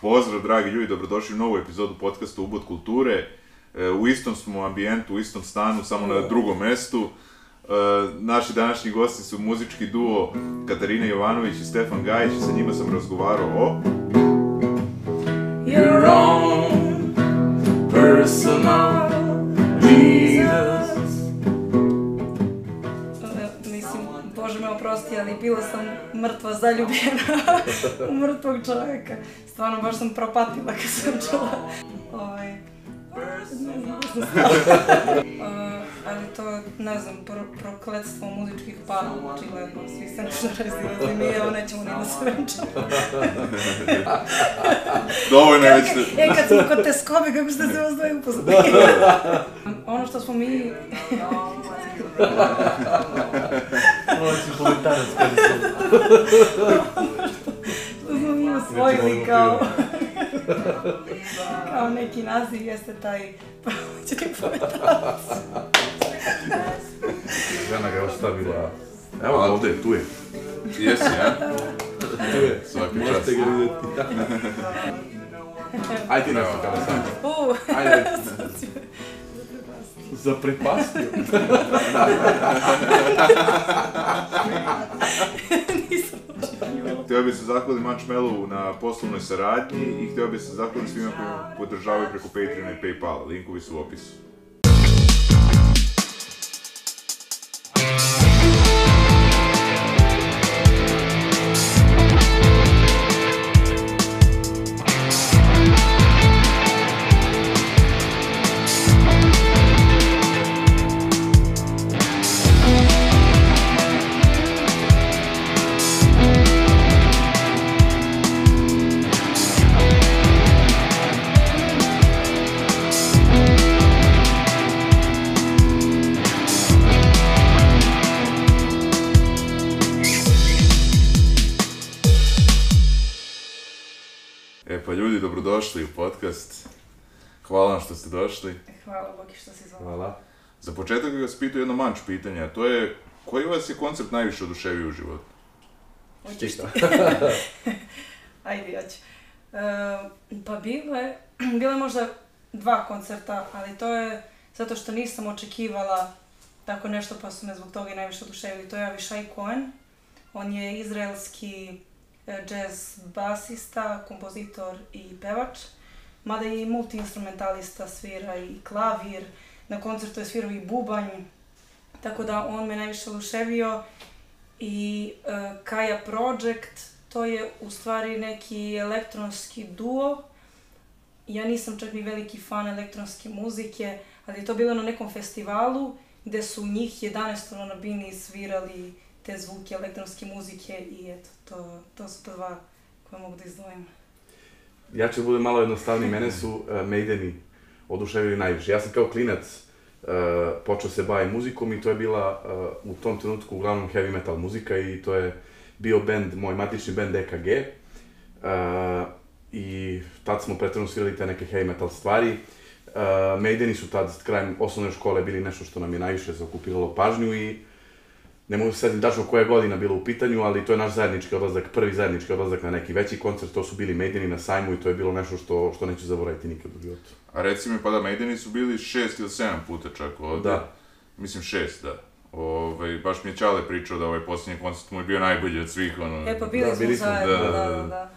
Pozdrav, dragi ljudi, dobrodošli u novu epizodu podcasta Ubod kulture. E, u istom smo ambijentu, u istom stanu, samo na drugom mestu. E, naši današnji gosti su muzički duo Katarina Jovanović i Stefan Gajić i sa njima sam razgovarao o... your own personal oprosti, ali bila sam mrtva zaljubljena u mrtvog čovjeka. Stvarno, baš sam propatila kad sam čula. Ovaj, ne znam što sam E, ali to, ne znam, pro, prokletstvo muzičkih para, očigledno, svi se nešto razilazili, mi evo nećemo ni da se venčamo. Dovoljno je već... E, kad smo kod te skobe, kako ste se vas dvoje upoznali? ono što smo mi... Ovo si politarac kad su. što smo mi osvojili kao... kao neki naziv jeste taj provođeni pometalac. Žena ga je ostavila. Evo ga ovde, tu je. Jesi, ja? Tu je. Svaki čast. Možete ga vidjeti. Ajde ti nešto kada sam. Ajde. Zaprepastio. Nisam očekivala. Htio bih se zahvaliti Marshmallowu na poslovnoj saradnji i htio bih se zahvaliti svima koji podržavaju preko Patreona i Paypala. Linkovi su u opisu. Podcast. Hvala vam što ste došli. Hvala Boki što si zvala. Hvala. Za početak bih vas pitao jedno manč pitanje, a to je koji vas je koncert najviše oduševio u životu? Hoćeš ti? Ajde, ja ću. E, pa bilo je možda dva koncerta, ali to je zato što nisam očekivala tako nešto, pa su me zbog toga i najviše oduševili. To je Avishai Cohen. On je izraelski e, jazz basista, kompozitor i pevač. Mada je i multiinstrumentalista, svira i klavir. Na koncertu je svirao i bubanj. Tako da on me najviše oduševio. I e, Kaja Project, to je u stvari neki elektronski duo. Ja nisam čak ni veliki fan elektronske muzike, ali je to bilo na nekom festivalu gde su njih 11 na bini svirali te zvuke elektronske muzike i eto, to, to su to dva koje mogu da izdvojim. Ja ću da budem malo jednostavniji, mene su uh, Maideni oduševili najviše. Ja sam kao klinac uh, počeo se baviti muzikom i to je bila uh, u tom trenutku uglavnom heavy metal muzika i to je bio band, moj matični band EKG. Uh, I tad smo pretredno svirali te neke heavy metal stvari. Uh, Maideni su tad krajem osnovne škole bili nešto što nam je najviše zaokupiralo pažnju i ne mogu se setim tačno koja je godina bila u pitanju, ali to je naš zajednički odlazak, prvi zajednički odlazak na neki veći koncert, to su bili Maideni na sajmu i to je bilo nešto što, što neću zaboraviti nikad u životu. A reci mi, pa da, Maideni su bili šest ili sedam puta čak ovde. Da. Mislim šest, da. Ovaj, baš mi je Čale pričao da ovaj posljednji koncert mu je bio najbolji od svih, ono... E pa bili Da, smo bili smo, zajedno, da, da, da, da, da. da.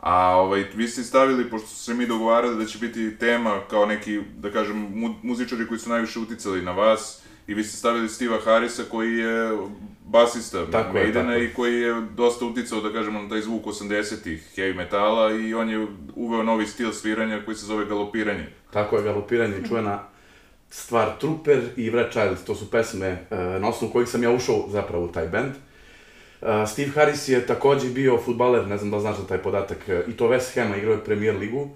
A ovaj, vi ste stavili, pošto su se mi dogovarali da će biti tema kao neki, da kažem, mu, muzičari koji su najviše uticali na vas, i vi ste stavili Steve'a Harrisa koji je basista Tako je, Maidena tako i koji je dosta uticao, da kažemo, na taj zvuk 80-ih heavy metala i on je uveo novi stil sviranja koji se zove galopiranje. Tako je galopiranje, čuvena stvar Trooper i Red Child, to su pesme uh, na osnovu kojih sam ja ušao zapravo u taj band. Uh, Steve Harris je takođe bio futbaler, ne znam da znaš za taj podatak, uh, i to West Hama, igrao je Premier ligu.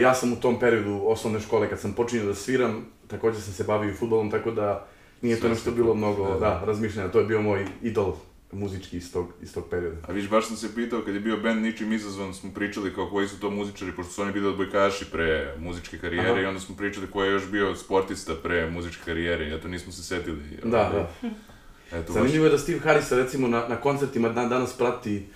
Ja sam u tom periodu osnovne škole, kad sam počinio da sviram, takođe sam se bavio i futbolom, tako da nije to nešto bilo mnogo, da, da, da. razmišljanja, to je bio moj idol muzički iz tog, iz tog perioda. A viš, baš sam se pitao, kad je bio band ničim izazvan, smo pričali kao koji su to muzičari, pošto su oni bili odbojkaši pre muzičke karijere Aha. i onda smo pričali ko je još bio sportista pre muzičke karijere, eto nismo se setili. Da, ovaj, da. Eto, baš, Zanimljivo je da Steve Harris recimo na, na koncertima dan danas prati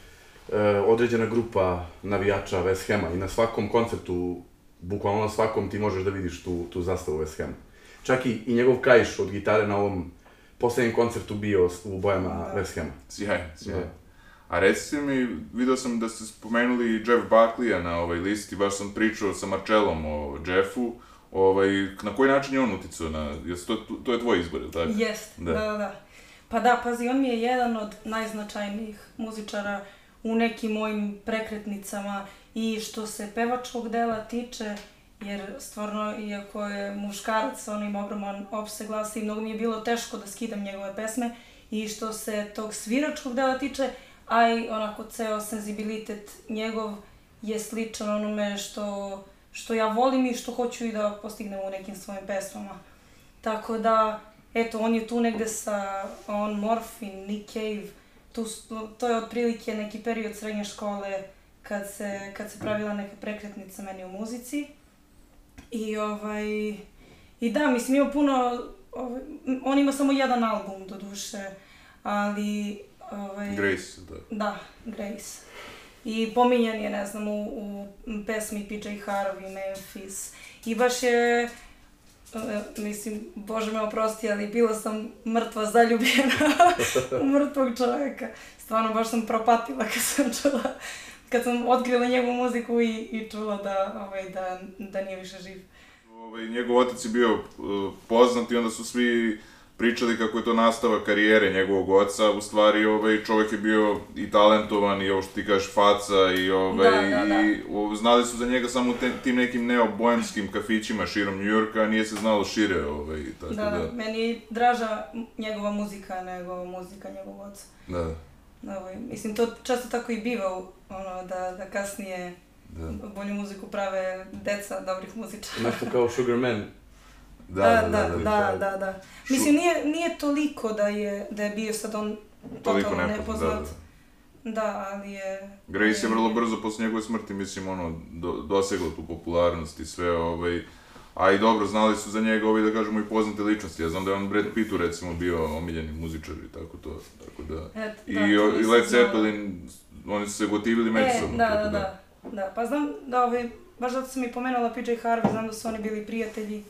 e, određena grupa navijača West Hama i na svakom koncertu, bukvalno na svakom ti možeš da vidiš tu, tu zastavu West Hama. Čak i, i njegov kajš od gitare na ovom poslednjem koncertu bio u bojama da. West Hama. Sjajno, sjajno. Da. A recite mi, vidio sam da ste spomenuli Jeff Buckleya na ovoj listi, baš sam pričao sa Marčelom o Jeffu, ovaj, na koji način je on uticao na, jes to, to je tvoj izbor, ili tako? Jest, da. da, da. Pa da, pazi, on mi je jedan od najznačajnijih muzičara u nekim mojim prekretnicama i što se pevačkog dela tiče, jer stvarno, iako je muškarac, on ima ogroman opse glasa i mnogo mi je bilo teško da skidam njegove pesme, i što se tog sviračkog dela tiče, a i onako ceo senzibilitet njegov je sličan onome što, što ja volim i što hoću i da postignem u nekim svojim pesmama. Tako da, eto, on je tu negde sa on Morphin, Nick Cave, tu, to je otprilike neki period srednje škole kad se, kad se pravila neka prekretnica meni u muzici. I ovaj, i da, mislim ima puno, ovaj, on ima samo jedan album do duše, ali Ovaj, Grace, da. Da, Grace. I pominjan je, ne znam, u, u pesmi PJ Harvey, Memphis. I baš je, uh, mislim, Bože me oprosti, ali bila sam mrtva zaljubljena u mrtvog čoveka. Stvarno, baš sam propatila kad sam čula, kad sam otkrila njegovu muziku i, i čula da, ovaj, da, da nije više živ. Ovaj, njegov otac je bio uh, poznat i onda su svi pričali kako je to nastava karijere njegovog oca, u stvari ovaj, čovjek je bio i talentovan i ovo što ti kažeš faca i ovaj, da, da, da. i o, znali su za njega samo te, tim nekim neobojemskim kafićima širom Njujorka, nije se znalo šire ovaj, tako da, da. da. meni je draža njegova muzika nego muzika njegovog oca. Da. Da, ovaj, mislim, to često tako i biva, ono, da, da kasnije da. bolju muziku prave deca dobrih muzičara. Nešto kao Sugar Man, Da, da, da, da, da, da. Mislim, nije, nije toliko da je, da je bio sad on totalno nepoznat. Da, da. ali je... Grace je vrlo brzo posle njegove smrti, mislim, ono, do, dosegla tu popularnost i sve, ovaj... A i dobro, znali su za njega ovi, da kažemo, i poznate ličnosti. Ja znam da je on Brad Pittu, recimo, bio omiljeni muzičar i tako to, tako da... Et, I, da, o, i Led Zeppelin, oni su se gotivili međusobno, e, da, da, da, da. Pa znam da, ovaj, baš zato sam i pomenula PJ Harvey, znam da su oni bili prijatelji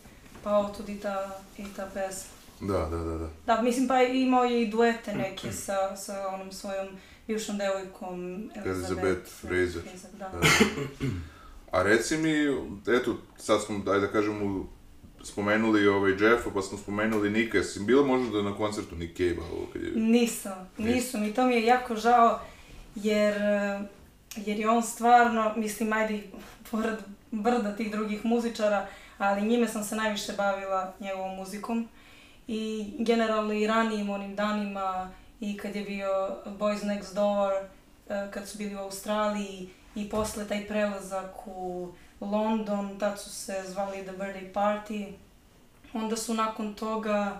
pa otud i ta, i ta pesma. Da, da, da, da. Da, mislim pa imao je i duete neke sa, sa onom svojom bivšom devojkom Elizabeth Fraser. Da. da. A reci mi, eto, sad smo, daj da kažemo, spomenuli ovaj Jeffa, pa smo spomenuli Nika, jesi bila možda na koncertu Nick Cave-a kad je... Nisam, nisam. I to mi je jako žao, jer, jer je on stvarno, mislim, ajde, pored brda tih drugih muzičara, ali njime sam se najviše bavila njegovom muzikom. I generalno i ranijim onim danima i kad je bio Boys Next Door, e, kad su bili u Australiji i posle taj prelazak u London, tad su se zvali The Birthday Party. Onda su nakon toga,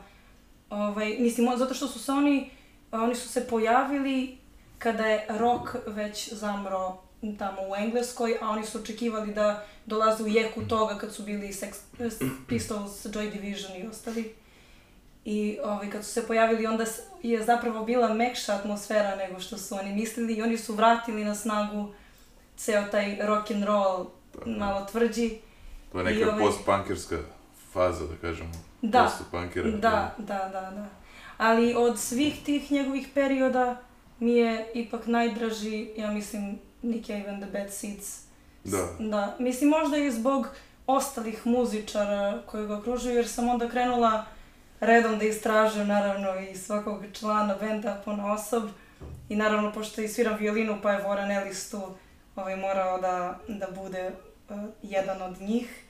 ovaj, mislim, zato što su se oni, oni su se pojavili kada je rock već zamro tamo u Engleskoj, a oni su očekivali da dolaze u jeku toga kad su bili Sex Pistols, Joy Division i ostali. I ovaj, kad su se pojavili, onda je zapravo bila mekša atmosfera nego što su oni mislili i oni su vratili na snagu ceo taj rock and roll Tako. malo tvrđi. To je neka ovaj... post-punkerska faza, da kažemo. Da, post-punkera. Da, da, da, da. Ali od svih tih njegovih perioda mi je ipak najdraži, ja mislim, Nick Cave and the Bad Seeds. Da. Da, mislim možda i zbog ostalih muzičara koji ga okružuju, jer sam onda krenula redom da istražujem naravno i svakog člana benda po osob. I naravno, pošto i sviram violinu, pa je Voran Ellis tu ovaj, morao da, da bude uh, jedan od njih.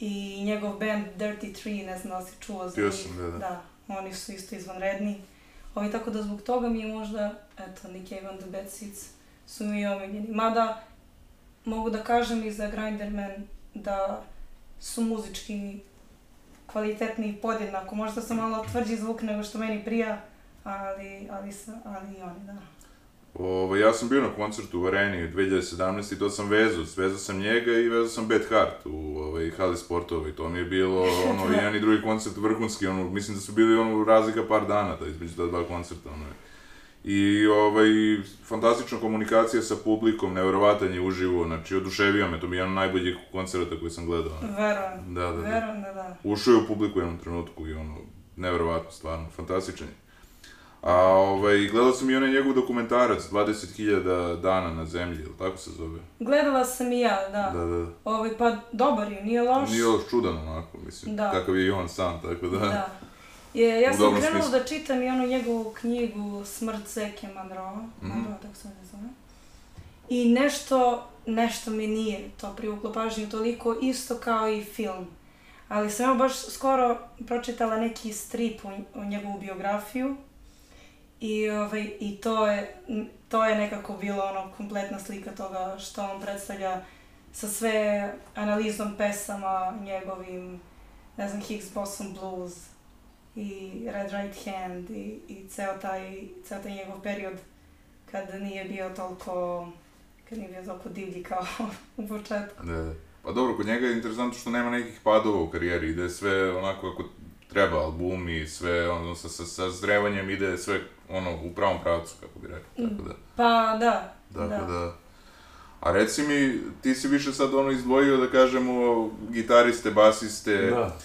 I njegov band Dirty Tree, ne znam da li si čuo za njih. da, da. Da, oni su isto izvanredni. Ovaj, tako da zbog toga mi je možda, eto, Nick Cave and the Bad Seeds su mi omiljeni. Mada, mogu da kažem i za Grinderman da su muzički kvalitetni podjednako. Možda sam malo tvrđi zvuk nego što meni prija, ali, ali, ali i oni, da. Ovo, ja sam bio na koncertu u Areni 2017 i to sam vezao, vezao sam njega i vezao sam Bad Heart u ovaj, hali sportova i to mi je bilo ono, i jedan i drugi koncert vrhunski, ono, mislim da su bili ono razlika par dana da između ta dva koncerta, ono, I ovaj, fantastična komunikacija sa publikom, nevjerovatan je uživo, znači oduševio me, to bi jedan od najboljih koncerta koji sam gledao. Verujem. Da, da, da. Verujem da da. Ušao je u publiku u jednom trenutku i ono, nevjerovatno, stvarno, fantastičan je. A ovaj, gledao sam i onaj njegov dokumentarac, 20.000 dana na zemlji, ili tako se zove? Gledala sam i ja, da. Da, da. Ovaj, pa dobar je, nije loš. Nije još čudan onako, mislim, Da. kakav je i on sam, tako da. Da. Je, ja U sam krenula smislu. da čitam i onu njegovu knjigu Smrt Zeke Monroe, Mhm. Monroe, tako se ne zove. I nešto, nešto mi nije to privuklo pažnju toliko isto kao i film. Ali sam ja baš skoro pročitala neki strip o, o njegovu biografiju i, ovaj, i to, je, to je nekako bilo ono kompletna slika toga što on predstavlja sa sve analizom pesama njegovim, ne znam, Higgs Boson Blues i Red Right Hand i, i ceo, taj, ceo taj njegov period kad nije bio toliko kad nije bio toliko divlji kao u početku. Da, da. Pa dobro, kod njega je interesantno što nema nekih padova u karijeri, ide sve onako kako treba, albumi, sve ono, sa, sa, sa zrevanjem ide sve ono, u pravom pravcu, kako bi rekao, tako da. Pa da, Tako da. A reci mi, ti si više sad ono izdvojio, da kažemo, gitariste, basiste, Da,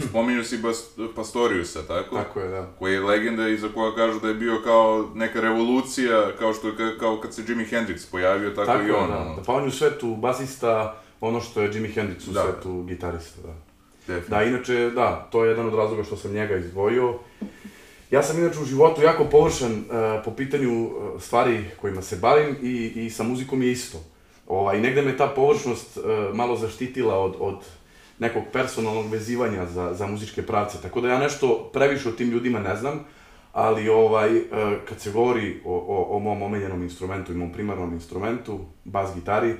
spominju si Bas, Pastoriusa, tako? tako je, da. Koji je legenda i za koga kažu da je bio kao neka revolucija, kao što je, ka- kao kad se Jimi Hendrix pojavio, tako, Tako i on. da. ono, Da, pa on je u svetu basista, ono što je Jimi Hendrix u Da. svetu gitarista, da. definitivno. Da, inače, da, to je jedan od razloga što sam njega izdvojio. Ja sam inače u životu jako površan e, po pitanju e, stvari kojima se bavim i, i sa muzikom je isto. Ovaj, negde me ta površnost e, malo zaštitila od, od nekog personalnog vezivanja za, za muzičke pravce, tako da ja nešto previše o tim ljudima ne znam, ali ovaj, kad se govori o, o, o mom omiljenom instrumentu i mom primarnom instrumentu, bas gitari,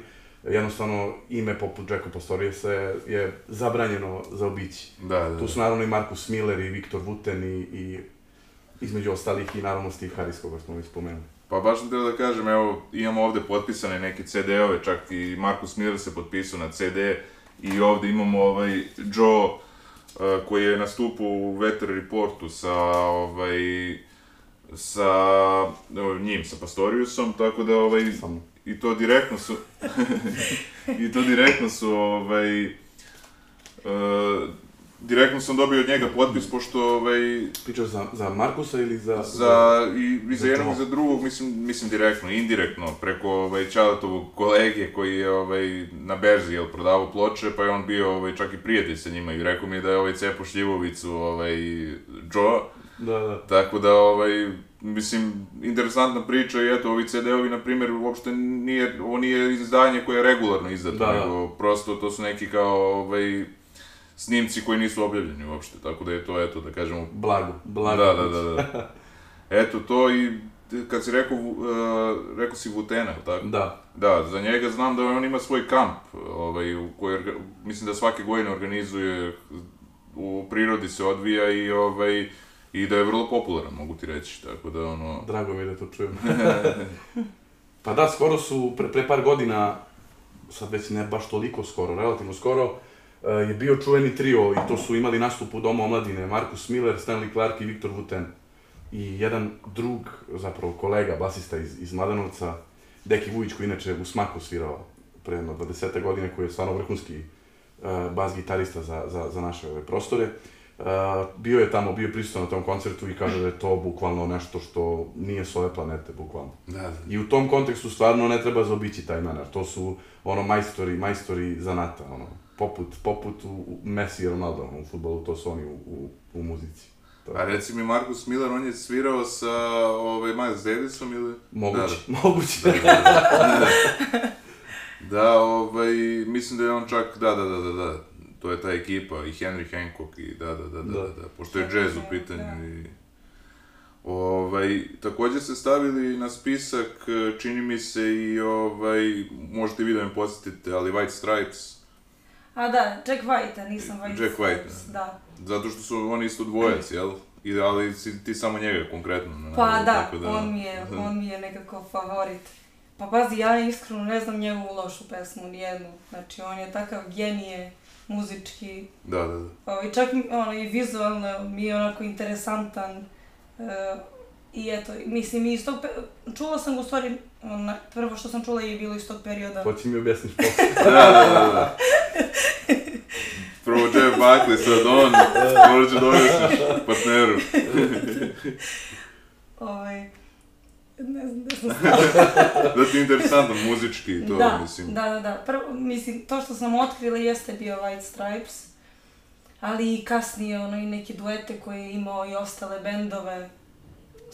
jednostavno ime poput Jacka Pastoriusa je, je zabranjeno za obići. Da, da, Tu da. su naravno i Markus Miller i Viktor Wooten i, i između ostalih i naravno Steve Harris koga smo već spomenuli. Pa baš sam da kažem, evo, imamo ovde potpisane neke CD-ove, čak i Markus Miller se potpisao na CD i ovde imamo ovaj Joe uh, koji je nastupao u Weather Reportu sa ovaj sa evo, njim, sa Pastoriusom, tako da ovaj, Samo. i to direktno su i to direktno su ovaj uh, direktno sam dobio od njega potpis pošto ovaj Pričaš za, za Markusa ili za... za, i, i za za jednog i za drugog, mislim, mislim direktno, indirektno, preko ovaj, Čaletovog kolege koji je ovaj, na berzi jel, prodavao ploče, pa je on bio ovaj, čak i prijatelj sa njima i rekao mi da je ovaj cepao šljivovicu ovaj, Joe, Da, da. tako da, ovaj, mislim, interesantna priča i eto, ovi CD-ovi, na primjer, uopšte nije, ovo nije izdanje koje je regularno izdato, Da, da. nego prosto to su neki kao, ovaj, snimci koji nisu objavljeni uopšte, tako da je to, eto, da kažemo, Blago, blago. da, da, da, da. Eto, to i kad si rekao, uh, rekao si Vutena, tako? Da, Da, za njega znam da on ima svoj kamp, ovaj, u koji, mislim da svake godine organizuje, u prirodi se odvija i, ovaj, i da je vrlo popularan, mogu ti reći, tako da, ono... drago mi je da to čujem. pa da, skoro su, pre, pre par godina, sad već ne baš toliko skoro, relativno skoro, je bio čuveni trio i to su imali nastup u Domu omladine, Markus Miller, Stanley Clark i Viktor Wooten. I jedan drug, zapravo kolega, basista iz, iz Mladenovca, Deki Vujić, koji inače u Smaku svirao pre jedno 20 godine, koji je stvarno vrhunski uh, bas gitarista za, za, za naše ove prostore. Uh, bio je tamo, bio prisutan na tom koncertu i kaže da je to bukvalno nešto što nije s ove planete, bukvalno. Da, da. I u tom kontekstu stvarno ne treba zaobići taj menar. To su ono majstori, majstori zanata, ono, poput, poput u, u Messi i Ronaldo u futbolu, to su oni u, u, u muzici. To A reci mi, Markus Miller, on je svirao sa ovaj, Miles Davisom ili? moguće, Da, moguće. da. da, ovaj, mislim da je on čak, da, da, da, da, da, to je ta ekipa, i Henry Hancock, i da, da, da, da, da, Da. da, pošto je jazz u Da. pitanju i... Ovaj, takođe ste stavili na spisak, eh, čini mi se i ovaj, možete vi da me podsjetite, ali White Stripes, A da, Jack White, nisam White Jack White, da. zato što su oni isto dvojac, jel? I, ali si ti samo njega konkretno. ne, Pa da, tako on mi je, on mi je nekako favorit. Pa pazi, ja iskreno ne znam njegovu lošu pesmu, nijednu. Znači, on je takav genije muzički, Da, da, da. ovaj, čak mi, ono, i vizualno mi je onako interesantan. E, I eto, mislim, iz tog, pe- čula sam ga u stvari, ona, prvo što sam čula je bilo iz tog perioda. Hoći mi objasniš posle. Da, da, da, da. Prvo Jeff Buckley, sad on, morat ću da objasniš partneru. Ovaj, ne znam gde sam stala. Da ti je interesantno muzički to, da, mislim. da, da, da. Prvo, mislim, to što sam otkrila jeste bio White Stripes, ali i kasnije ono i neke duete koje je imao i ostale bendove,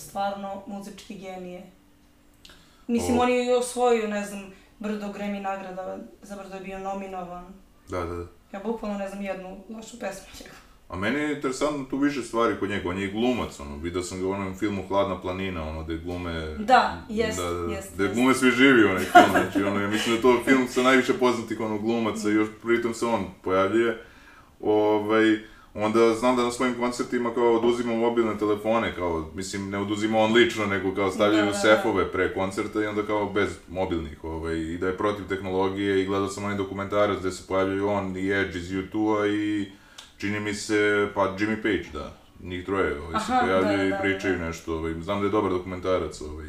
stvarno muzički genije. Mislim, O. on je i osvojio, ne znam, brdo Grammy nagrada, za brdo je bio nominovan. Da, da, da. Ja bukvalno ne znam jednu lošu pesmu njega. A meni je interesantno tu više stvari kod njega, on je i glumac, ono, vidio sam ga u onom filmu Hladna planina, ono, gde glume... Da, jest, da, da, jest, Gde glume svi živi onaj film, znači, ono, ja mislim da je to film sa najviše poznatih, ono, glumaca, još pritom se on pojavljuje. Ovaj, onda znam da na svojim koncertima kao oduzima mobilne telefone, kao, mislim, ne oduzima on lično, nego kao stavljaju Da, da, da. sefove pre koncerta i onda kao bez mobilnih, ovaj, i da je protiv tehnologije i gledao sam onaj dokumentarac gde se pojavljaju on i Edge iz U2-a i čini mi se, pa Jimmy Page, da. Njih troje ovaj, se Aha, pojavljaju da, i da, pričaju da. nešto, ovaj, znam da je dobar dokumentarac, ovaj.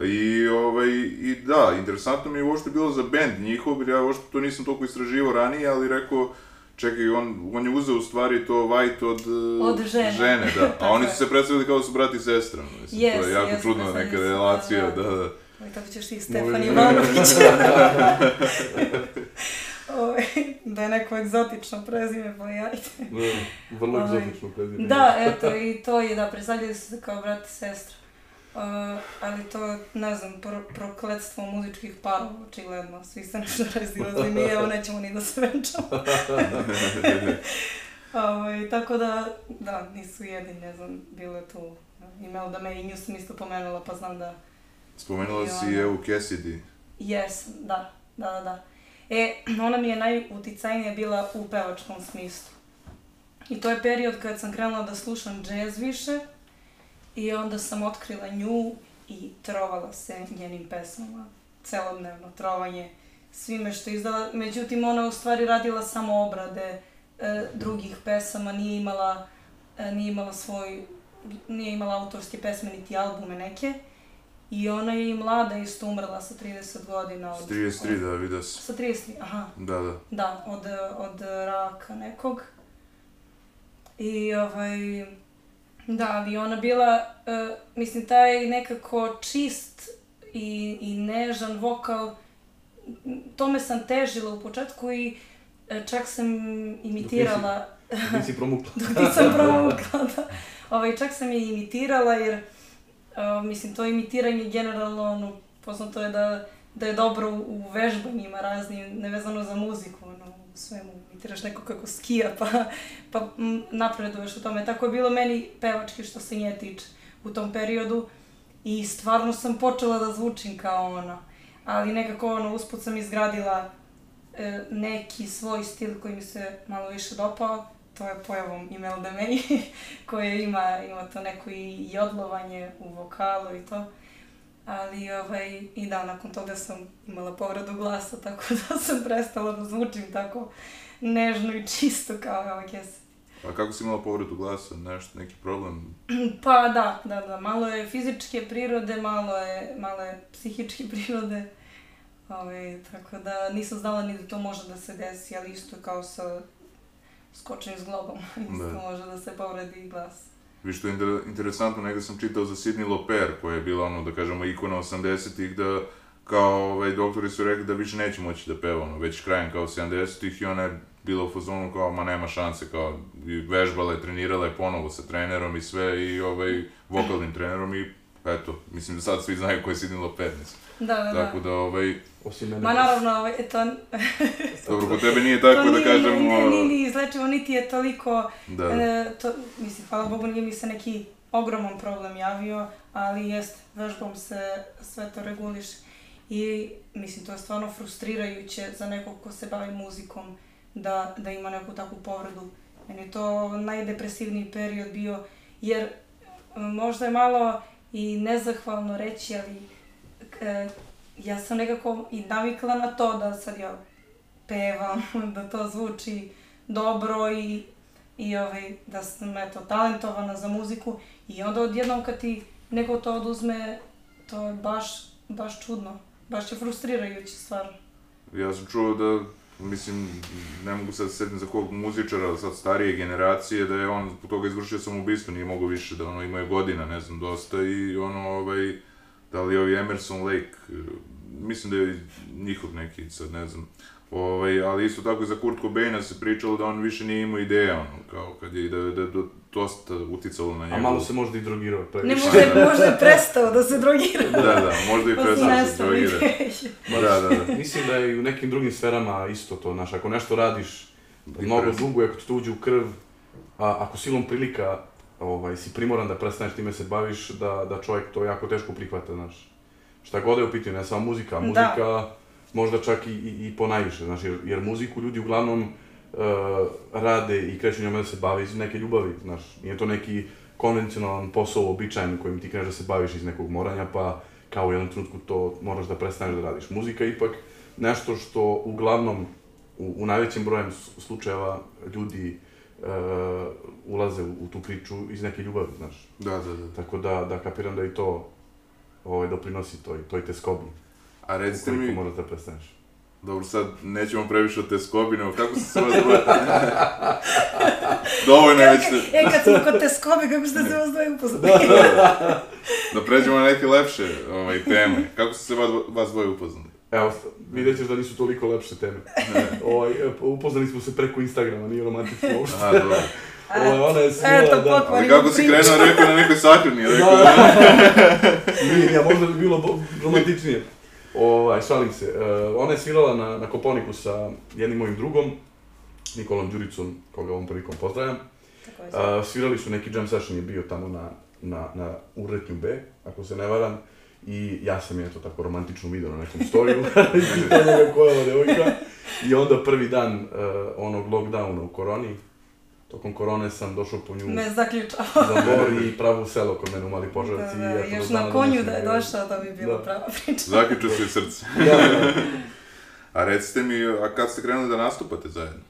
I, ovaj, I da, interesantno mi je uopšte bilo za band njihov, jer ja uopšte to nisam toliko istraživao ranije, ali rekao, čekaj, on, on je uzeo u stvari to White od, eh, Od žene. žene da. A oni su se predstavili kao da su brat i sestra, mislim, to Yes, je jako yes, čudna predstavili neka se, relacija, da, da, da. da. Ovaj, tako ćeš ti. Stefan Ivanović. Ovaj, da je neko egzotično prezime, pa jajte. Da, Vrlo egzotično prezime. Da, eto, i to je, da, predstavljaju se kao brat i sestra. Uh, ali to ne znam, pro, prokletstvo muzičkih parova, očigledno. Svi se nešto razilazili, mi evo nećemo ni da se venčamo. Ovaj, tako da, da, nisu jedini, ne znam, bilo je tu email da me i nju sam isto pomenula, pa znam da Spomenula I si ona- Evu Cassidy. Jes, da, da, da, da. E, ona mi je najuticajnija bila u pevačkom smislu. I to je period kad sam krenula da slušam džez više i onda sam otkrila nju i trovala se njenim pesmama. Celodnevno trovanje svime što izdala. Međutim, ona u stvari radila samo obrade e, drugih pesama, nije imala, e, nije imala svoj, nije imala autorske pesme niti albume neke. I ona je i mlada isto umrla sa 30 godina. S 33, da, vidio sam. Sa 33, aha. Da, da. Da, od, od raka nekog. I ovaj, da, ali ona bila, e, mislim, taj nekako čist i, i nežan vokal, tome sam težila u početku i e, čak sam imitirala, Nisi promukla. dok nisam provukla, da. Ovaj, čak sam je imitirala jer, e, mislim, to imitiranje generalno, ono, poznato je da, da je dobro u- u vežbanjima raznim, nevezano za muziku, ono, u svemu, imitiraš neko kako skija, pa, pa napreduješ u tome. Tako je bilo meni pevački što se nje tiče u tom periodu i stvarno sam počela da zvučim kao ona. Ali nekako ono, usput sam izgradila e, neki svoj stil koji mi se malo više dopao, to je pojavom Imelda May, koje ima, ima to neko i jodlovanje u vokalu i to. Ali, ovaj, i da, nakon toga sam imala povredu glasa, tako da sam prestala da zvučim tako nežno i čisto kao ova Kesa. A kako si imala povredu glasa, nešto, neki problem? Pa da, da, da, malo je fizičke prirode, malo je, malo je psihičke prirode. Ovaj, tako da nisam znala ni da to može da se desi, ali isto kao sa skočnim zglobom, isto Da. može da se povredi glas. Vi što je inter- interesantno, negde sam čitao za Sidney Loper, koja je bila ono, da kažemo, ikona 80-ih, da kao ovaj, doktori su rekli da više neće moći da peva, ono, već krajem kao 70-ih i ona je bila u fazonu kao, ma nema šanse, kao, i vežbala je, trenirala je ponovo sa trenerom i sve, i ovaj, vokalnim trenerom i eto, mislim da sad svi znaju ko je Sidney mislim. Da, da, da. Tako da, ovaj, Osim mene. Ma naravno, ovaj, to, dobro, kod tebe nije tako to da nije, kažemo... nije, nije, nije izlečivo, niti je toliko Da, E, to, mislim, hvala Bogu nije mi se neki ogroman problem javio, ali jest, vežbom se sve to reguliše. I mislim, to je stvarno frustrirajuće za nekog ko se bavi muzikom da, da ima neku takvu povredu. Meni je to najdepresivniji period bio, jer e, možda je malo i nezahvalno reći, ali e, ja sam nekako i navikla na to da sad ja pevam, da to zvuči dobro i i ovaj, da sam eto talentovana za muziku i onda odjednom kad ti neko to oduzme, to je baš, baš čudno, baš je frustrirajuće stvarno. Ja sam čuo da, mislim, ne mogu sad se setim za kog muzičara, sad starije generacije, da je on zbog toga izvršio samoubistvo, nije mogao više, da ono imaju godina, ne znam, dosta i ono, ovaj, da li ovaj Emerson Lake, mislim da je njihov neki, sad ne znam, Ovaj, ali isto tako i za Kurt Cobaina se pričalo da on više nije imao ideja, ono, kao kad je, da, da, da dosta uticalo na njega. A malo se možda i drogirao. Pa ne, možda je, možda je prestao da se drogira. da, da, možda i prestao da se drogira. da, da, da. Mislim da je i u nekim drugim sferama isto to, znaš, ako nešto radiš mnogo dugo, ako ti to uđe u krv, a ako silom prilika ovaj, si primoran da prestaneš time se baviš, da, da čovjek to jako teško prihvata, znaš. Šta god je u pitanju, ne samo muzika, muzika da možda čak i, i, i ponajviše, znaš, jer, jer muziku ljudi uglavnom uh, rade i kreću njome da se bave iz neke ljubavi, znaš, nije to neki konvencionalan posao, običajan kojim ti kreneš da se baviš iz nekog moranja, pa kao u jednom trenutku to moraš da prestaneš da radiš. Muzika ipak nešto što uglavnom, u, u najvećem brojem slučajeva ljudi uh, ulaze u, u tu priču iz neke ljubavi, znaš. Da, da, da. Tako da, da kapiram da i to ovaj, doprinosi toj, toj teskobi. A recite mi... moraš da prestaneš? Dobro, sad nećemo previše o teskobi, nego kako se sve zove? Dovoljno je već... E, kad smo kod teskobi, kako ste se vas dvoje upoznali? da, da, da pređemo na neke lepše ovaj, teme. Kako ste se vas dvoje upoznali? Evo, vidjet ćeš da nisu toliko lepše teme. ovaj, upoznali smo se preko Instagrama, nije romantično uopšte. Aha, dobro. Ovo, ona je smila, da. Ali kako si krenuo, rekao na nekoj sahrani, rekao da. Nije, ja možda bi bilo romantičnije. Ovaj, šalim se. Uh, ona je svirala na, na Koponiku sa jednim mojim drugom, Nikolom Đuricom, koga ovom prilikom pozdravljam. Uh, svirali su neki jam session je bio tamo na, na, na Uretnju B, ako se ne varam. I ja sam je to tako romantično video na nekom storiju, i pitao njega koja je devojka. I onda prvi dan uh, onog lockdowna u koroni, tokom korone sam došao po nju Me zaključao. za bor i pravo selo kod mene u Mali Požarci. Da, da, još na konju da je došao, da bi bilo da. prava priča. Zaključao se srce. da, da. A recite mi, a kad ste krenuli da nastupate zajedno?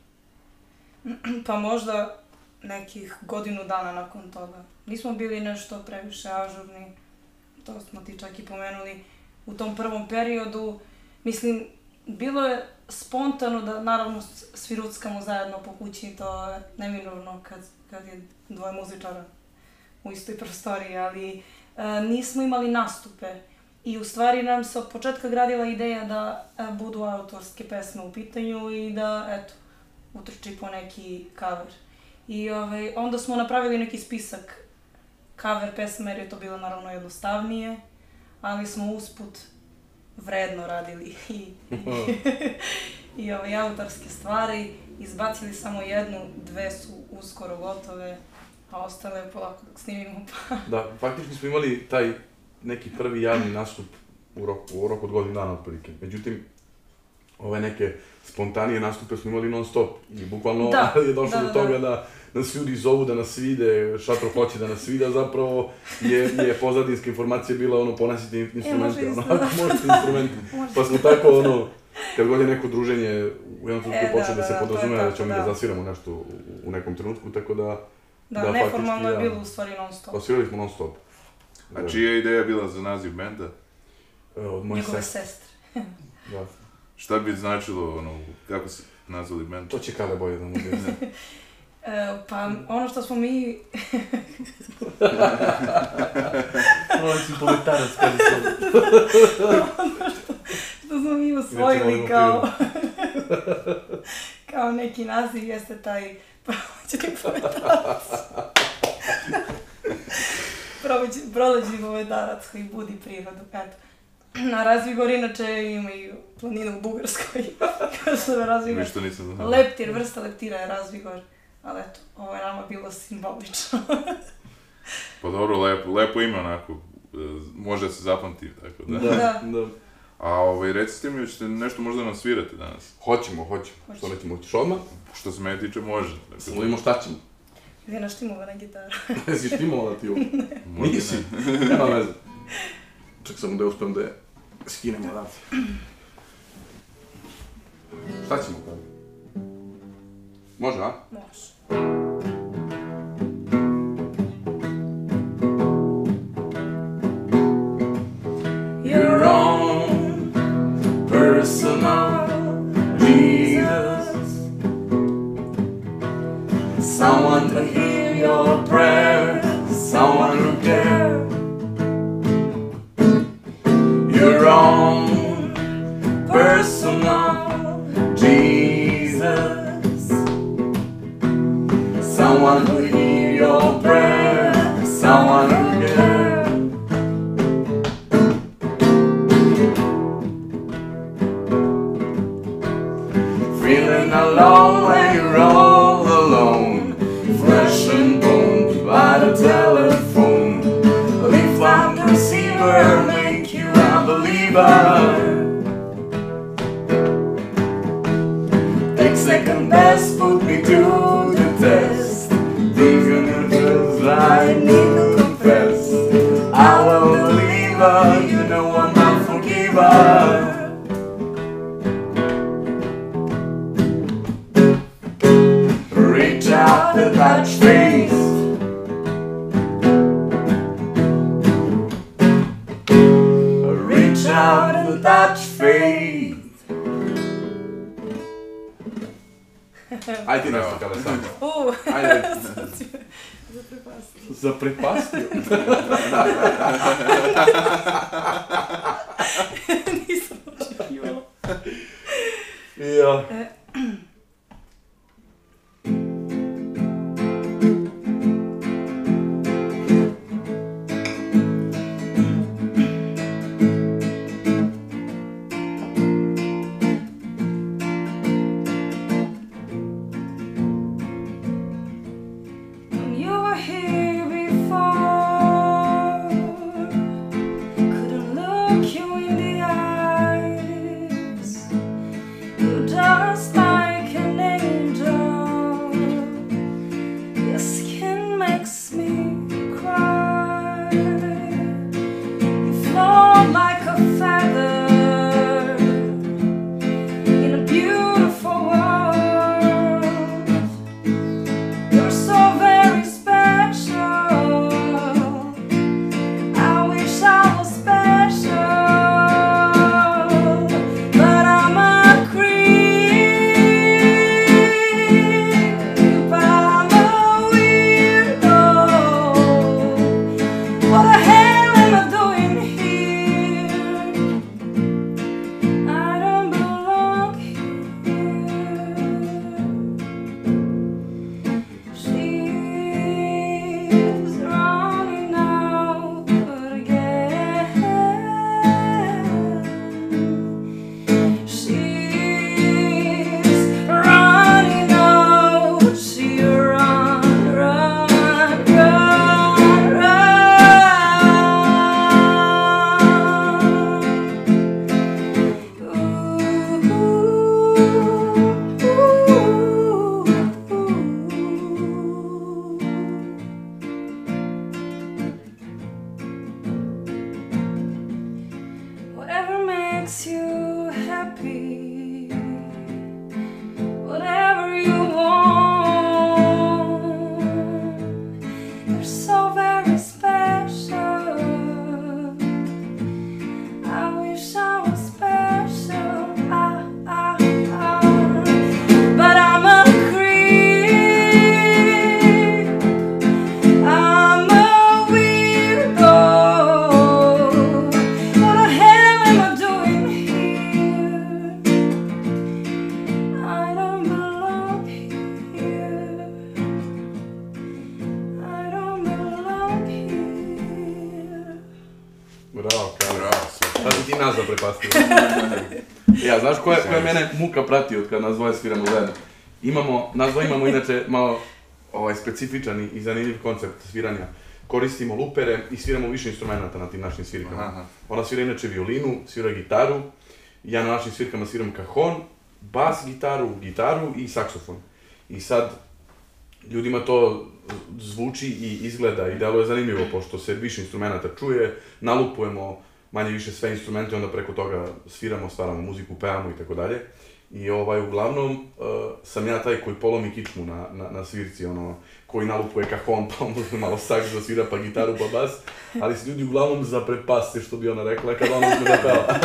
Pa možda nekih godinu dana nakon toga. Nismo bili nešto previše ažurni, to smo ti čak i pomenuli u tom prvom periodu. Mislim, bilo je spontano da naravno svi ruckamo zajedno po kući, to je neminovno kad, kad je dvoje muzičara u istoj prostoriji, ali e, nismo imali nastupe. I u stvari nam se od početka gradila ideja da e, budu autorske pesme u pitanju i da, eto, utrči po neki cover. I ovaj, onda smo napravili neki spisak cover pesme, jer je to bilo naravno jednostavnije, ali smo usput vredno radili i, i, i ove autorske stvari. Izbacili samo jednu, dve su uskoro gotove, a ostale polako dok snimimo pa... da, faktički smo imali taj neki prvi javni nastup u roku, u roku od godinu dana otprilike. Međutim, ove neke spontanije nastupe smo imali non stop i bukvalno da, je došlo da, do toga da, da nas ljudi zovu da nas vide, šatro hoće da nas vide, a zapravo je, je pozadinska informacija bila ono, ponesite instrumente, e, ono, ako možete instrumente. pa smo tako, ono, kad god je neko druženje, u jednom trenutku e, počne da, da, se da, podrazumeva da ćemo da. da zasviramo nešto u, u nekom trenutku, tako da... Da, da neformalno je bilo u stvari non stop. Osvirali smo non stop. A čija je ideja bila za naziv benda? E, od moje Njegove sestre. da. Šta bi značilo, ono, kako se nazvali bend? To će Kale bolje da mu E, pa ono što smo mi... Ovo si poletarac kada se... ono što, što smo mi usvojili kao... kao neki naziv jeste taj prolećni poletarac. prolećni poletarac koji budi prirodu, eto. Na Razvigor inače imaju planinu u Bugarskoj. Razvigor. Ništa nisam znao. Leptir, vrsta leptira je Razvigor. Ali eto, ovo je nama bilo simbolično. pa dobro, lepo, lepo ime onako, e, može da se zapamti, tako da. Da, da. da. A ovaj, recite mi, hoćete nešto možda nam svirate danas? Hoćemo, hoćemo. Hoće. Što nećemo, hoćeš odmah? Što se mene tiče, može. Dakle, Samo vidimo šta ćemo. Gdje naštimova na gitaru. Jesi štimovala ti ovo? Nisi. Nema veze. Ček samo da uspem da je skinemo odavde. Šta ćemo tada? Može, a? Može. Your own personal Jesus, someone to hear your prayer, someone who cares. Your own personal. Someone who hear your prayer, someone who care. Feeling alone when you're all alone, flesh and bone by the telephone. Lift up the receiver, make you a believer. Second best, put me to Reach out and touch face. Reach out and touch faith. Ajde ti nešto kada sam. U, Ajde. sad si me zaprepastio. Zaprepastio. Nisam očekivala. Ja. Ti nas zaprepastio. ja, znaš koja, koja mene muka prati od kad nas dvoje sviramo zajedno? Imamo, nas dvoje imamo inače malo ovaj, specifičan i- zanimljiv koncept sviranja. Koristimo lupere i sviramo više instrumenta na tim našim svirkama. Aha. Ona svira inače violinu, svira gitaru, ja na našim svirkama sviram kajon, bas gitaru, gitaru i saksofon. I sad, ljudima to zvuči i izgleda i deluje zanimljivo, pošto se više instrumenta čuje, nalupujemo manje više sve instrumente, onda preko toga sviramo, stvaramo muziku, pevamo i tako dalje. I ovaj, uglavnom, uh, sam ja taj koji polomi kičmu na, na, na svirci, ono, koji nalupuje kajon, pa onda malo saks da svira, pa gitaru, pa bas, ali se ljudi uglavnom zaprepaste, što bi ona rekla, kad ona uzme da peva.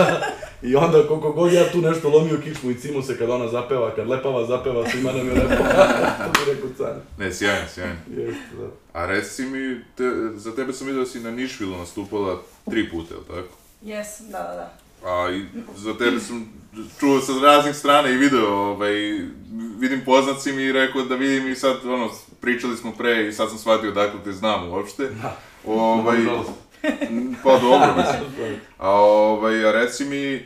I onda, koliko god ja tu nešto lomio kičmu i cimo se kad ona zapeva, kad lepava zapeva, svima nam je lepo. to bi rekao car. Ne, sjajan, sjajan. Jeste, da. A reci mi, te, za tebe sam vidio da si na Nišvilu nastupala tri puta, jel tako? Jesam, da, da, da. A i za tebe sam čuo sa raznih strana i video, ovaj, vidim poznat si mi i rekao da vidim i sad, ono, pričali smo pre i sad sam shvatio dakle te znam uopšte. Da. Ovaj, Nažalost. pa dobro, mislim. A, ovaj, a reci mi, e,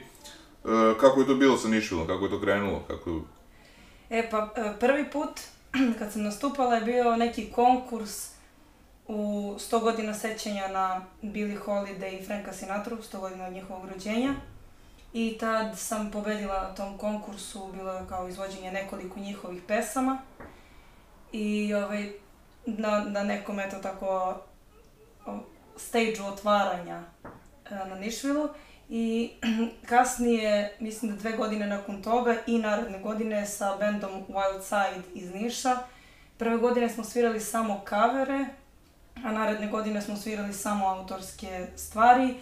kako je to bilo sa Nišvilom, kako je to krenulo, kako... E pa, e, prvi put kad sam nastupala je bio neki konkurs u 100 godina sećanja na Billie Holiday i Franka Sinatra, 100 godina od njihovog rođenja. I tad sam pobedila na tom konkursu, bilo je kao izvođenje nekoliko njihovih pesama. I ovaj, na, na nekom, eto tako, stage otvaranja e, na Nišvilu. I kasnije, mislim da dve godine nakon toga i naredne godine sa bendom Wild Side iz Niša. Prve godine smo svirali samo kavere, a naredne godine smo svirali samo autorske stvari.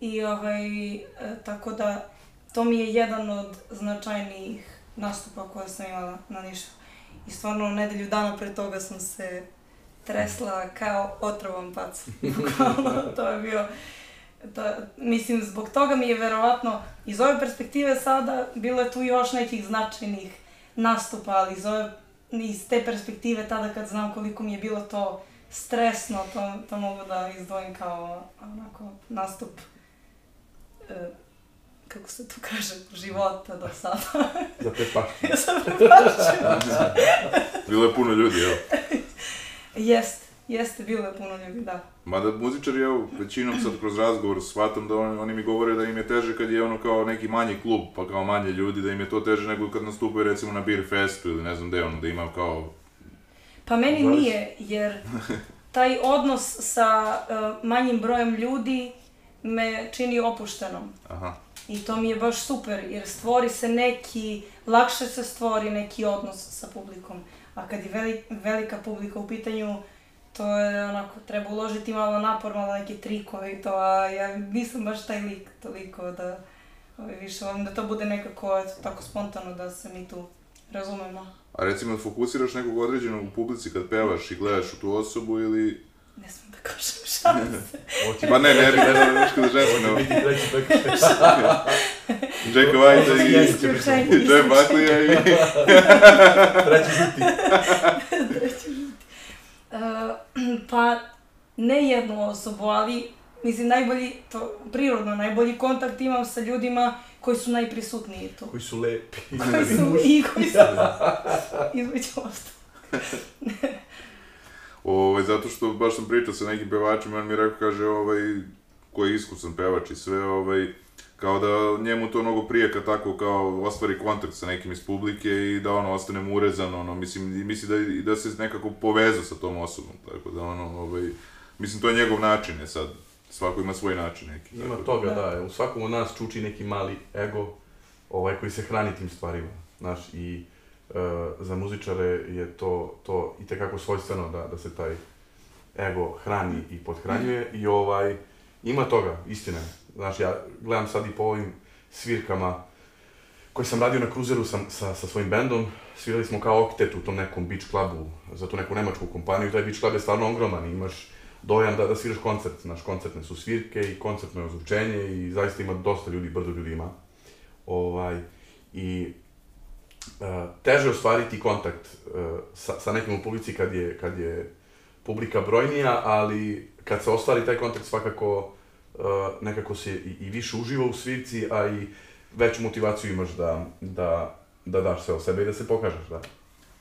I ovaj, e, tako da to mi je jedan od značajnijih nastupa koje sam imala na Nišu. I stvarno nedelju dana pre toga sam se tresla kao otrovan pac. To je bio to, mislim, zbog toga mi je verovatno iz ove perspektive sada bilo je tu još nekih značajnih nastupa, ali iz, ove, iz te perspektive tada kad znam koliko mi je bilo to stresno, to, to mogu da izdvojim kao onako nastup e, kako se to kaže, života do sada. Za te pašće. ja sam prepašćena. Bilo je puno ljudi, evo. Jeste, jeste, bilo je puno ljudi, da. Mada muzičari, evo, većinom sad kroz razgovor shvatam da oni, oni mi govore da im je teže kad je ono kao neki manji klub, pa kao manje ljudi, da im je to teže nego kad nastupaju recimo na Beer Festu ili ne znam gde, ono, da ima kao... Pa meni Zavisi. nije, jer taj odnos sa uh, manjim brojem ljudi me čini opuštenom. Aha. I to mi je baš super, jer stvori se neki, lakše se stvori neki odnos sa publikom. A kad je veli, velika publika u pitanju, to je onako, treba uložiti malo napor, malo neke trikove i to, a ja nisam baš taj lik toliko da ovaj, više volim da to bude nekako eto, tako spontano da se mi tu razumemo. A recimo da fokusiraš nekog određenog u publici kad pevaš i gledaš u tu osobu ili... Ne smijem da kažem, šalim se. Ti Pa ne, ne bi, ne znam, nešto da žensko, ovo ne. ti biti treći prekršaj. Jacka White i... Jam Buckley i... Treći žuti. Treći žuti. Uh, pa, ne jednu osobu, ali mislim najbolji, to prirodno, najbolji kontakt imam sa ljudima koji su najprisutniji tu. Koji su lepi. Koji su i koji su između ostalo. Ovaj, zato što baš sam pričao sa nekim pevačima, on mi rekao, kaže, ovaj, koji je iskusan pevač i sve, ovaj, kao da njemu to mnogo prije kad tako kao ostvari kontakt sa nekim iz publike i da ono ostane mu urezan, ono, mislim, i misli da, da se nekako povezao sa tom osobom, tako da ono, ovaj, mislim, to je njegov način, je sad, svako ima svoj način neki. Ima tako toga, da. U svakom od nas čuči neki mali ego, ovaj, koji se hrani tim stvarima, znaš, i za muzičare je to, to i tekako svojstveno da, da se taj ego hrani i podhranjuje i ovaj, ima toga, istina. Znaš, ja gledam sad i po ovim svirkama koji sam radio na kruzeru sa, sa, sa svojim bendom, svirali smo kao oktet u tom nekom beach clubu za tu neku nemačku kompaniju, taj beach club je stvarno ogroman, imaš dojam da, da sviraš koncert, znaš, koncertne su svirke i koncertno je ozvučenje i zaista ima dosta ljudi, brdo ljudi ima. Ovaj, I teže je ostvariti kontakt uh, sa, sa nekim u publici kad je, kad je publika brojnija, ali kad se ostvari taj kontakt svakako uh, nekako se i, i više uživa u svirci, a i veću motivaciju imaš da, da, da daš sve o sebe i da se pokažeš, da.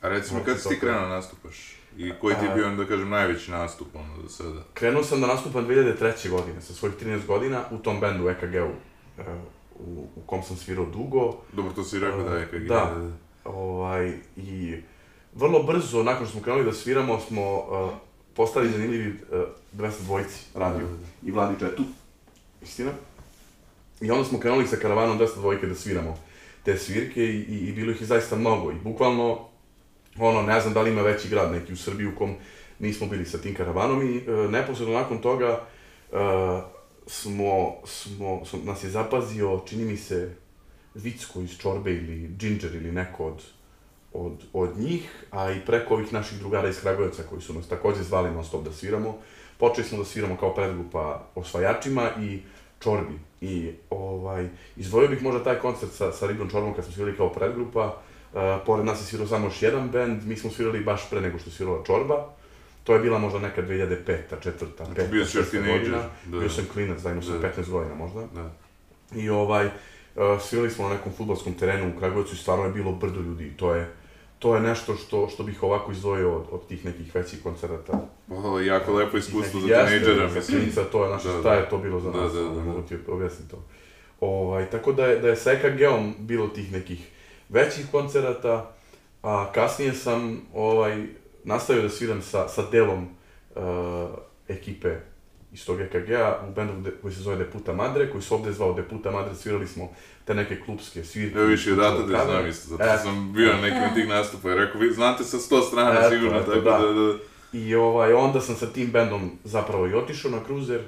A recimo, kad si ti krenuo da nastupaš? I koji ti je bio, da kažem, najveći nastup, ono, do sada? Krenuo sam da nastupam 2003. godine, sa svojih 13 godina, u tom bendu EKG-u, u, u kom sam svirao dugo. Dobro, to si rekao da je kak Da. Ovaj, I vrlo brzo, nakon što smo krenuli da sviramo, smo uh, postali zanimljivi uh, 200 dvojci radio. I Vladi Četu. Istina. I onda smo krenuli sa karavanom 200 dvojke da sviramo te svirke i, i, i bilo ih je zaista mnogo. I bukvalno, ono, ne znam da li ima veći grad neki u Srbiji u kom nismo bili sa tim karavanom i uh, neposredno nakon toga uh, smo, smo, smo, nas je zapazio, čini mi se, Vicko iz Čorbe ili Ginger ili neko od, od, od njih, a i preko ovih naših drugara iz Kragujevca koji su nas takođe zvali non stop da sviramo. Počeli smo da sviramo kao predgrupa osvajačima i Čorbi. I ovaj, izdvojio bih možda taj koncert sa, sa Ribom Čorbom kad smo svirali kao predgrupa, pored nas je svirao samo još jedan band, mi smo svirali baš pre nego što je svirala Čorba. To je bila možda neka 2005. četvrta, Znači, peta, bio si još teenager, da. Bio sam klinac, da imao sam Da. 15 godina možda. Da. I ovaj, uh, svirali smo na nekom futbolskom terenu u Kragujevcu i stvarno je bilo brdo ljudi. To je, to je nešto što, što bih ovako izdvojio od, od tih nekih većih koncerata. Je jako lepo iskustvo za tinejdžera, mislim. to je naše, Da, šta da. je to bilo za Da, nas, da, da, da. mogu ti objasniti to. Ovaj, tako da je, da je sa EKG-om bilo tih nekih većih koncerata, a kasnije sam ovaj, nastavio da sviram sa, sa delom uh, ekipe iz tog EKG-a u bendu de- koji se zove Deputa Madre, koji se ovde zvao Deputa Madre, svirali smo te neke klubske svirke. Evo više, odatle da znam isto, zato E, što sam bio na nekim tih nastupa i rekao, vi znate sa sto strana Eto, sigurno, eto, tako da. da, da, I ovaj, onda sam sa tim bendom zapravo i otišao na kruzer,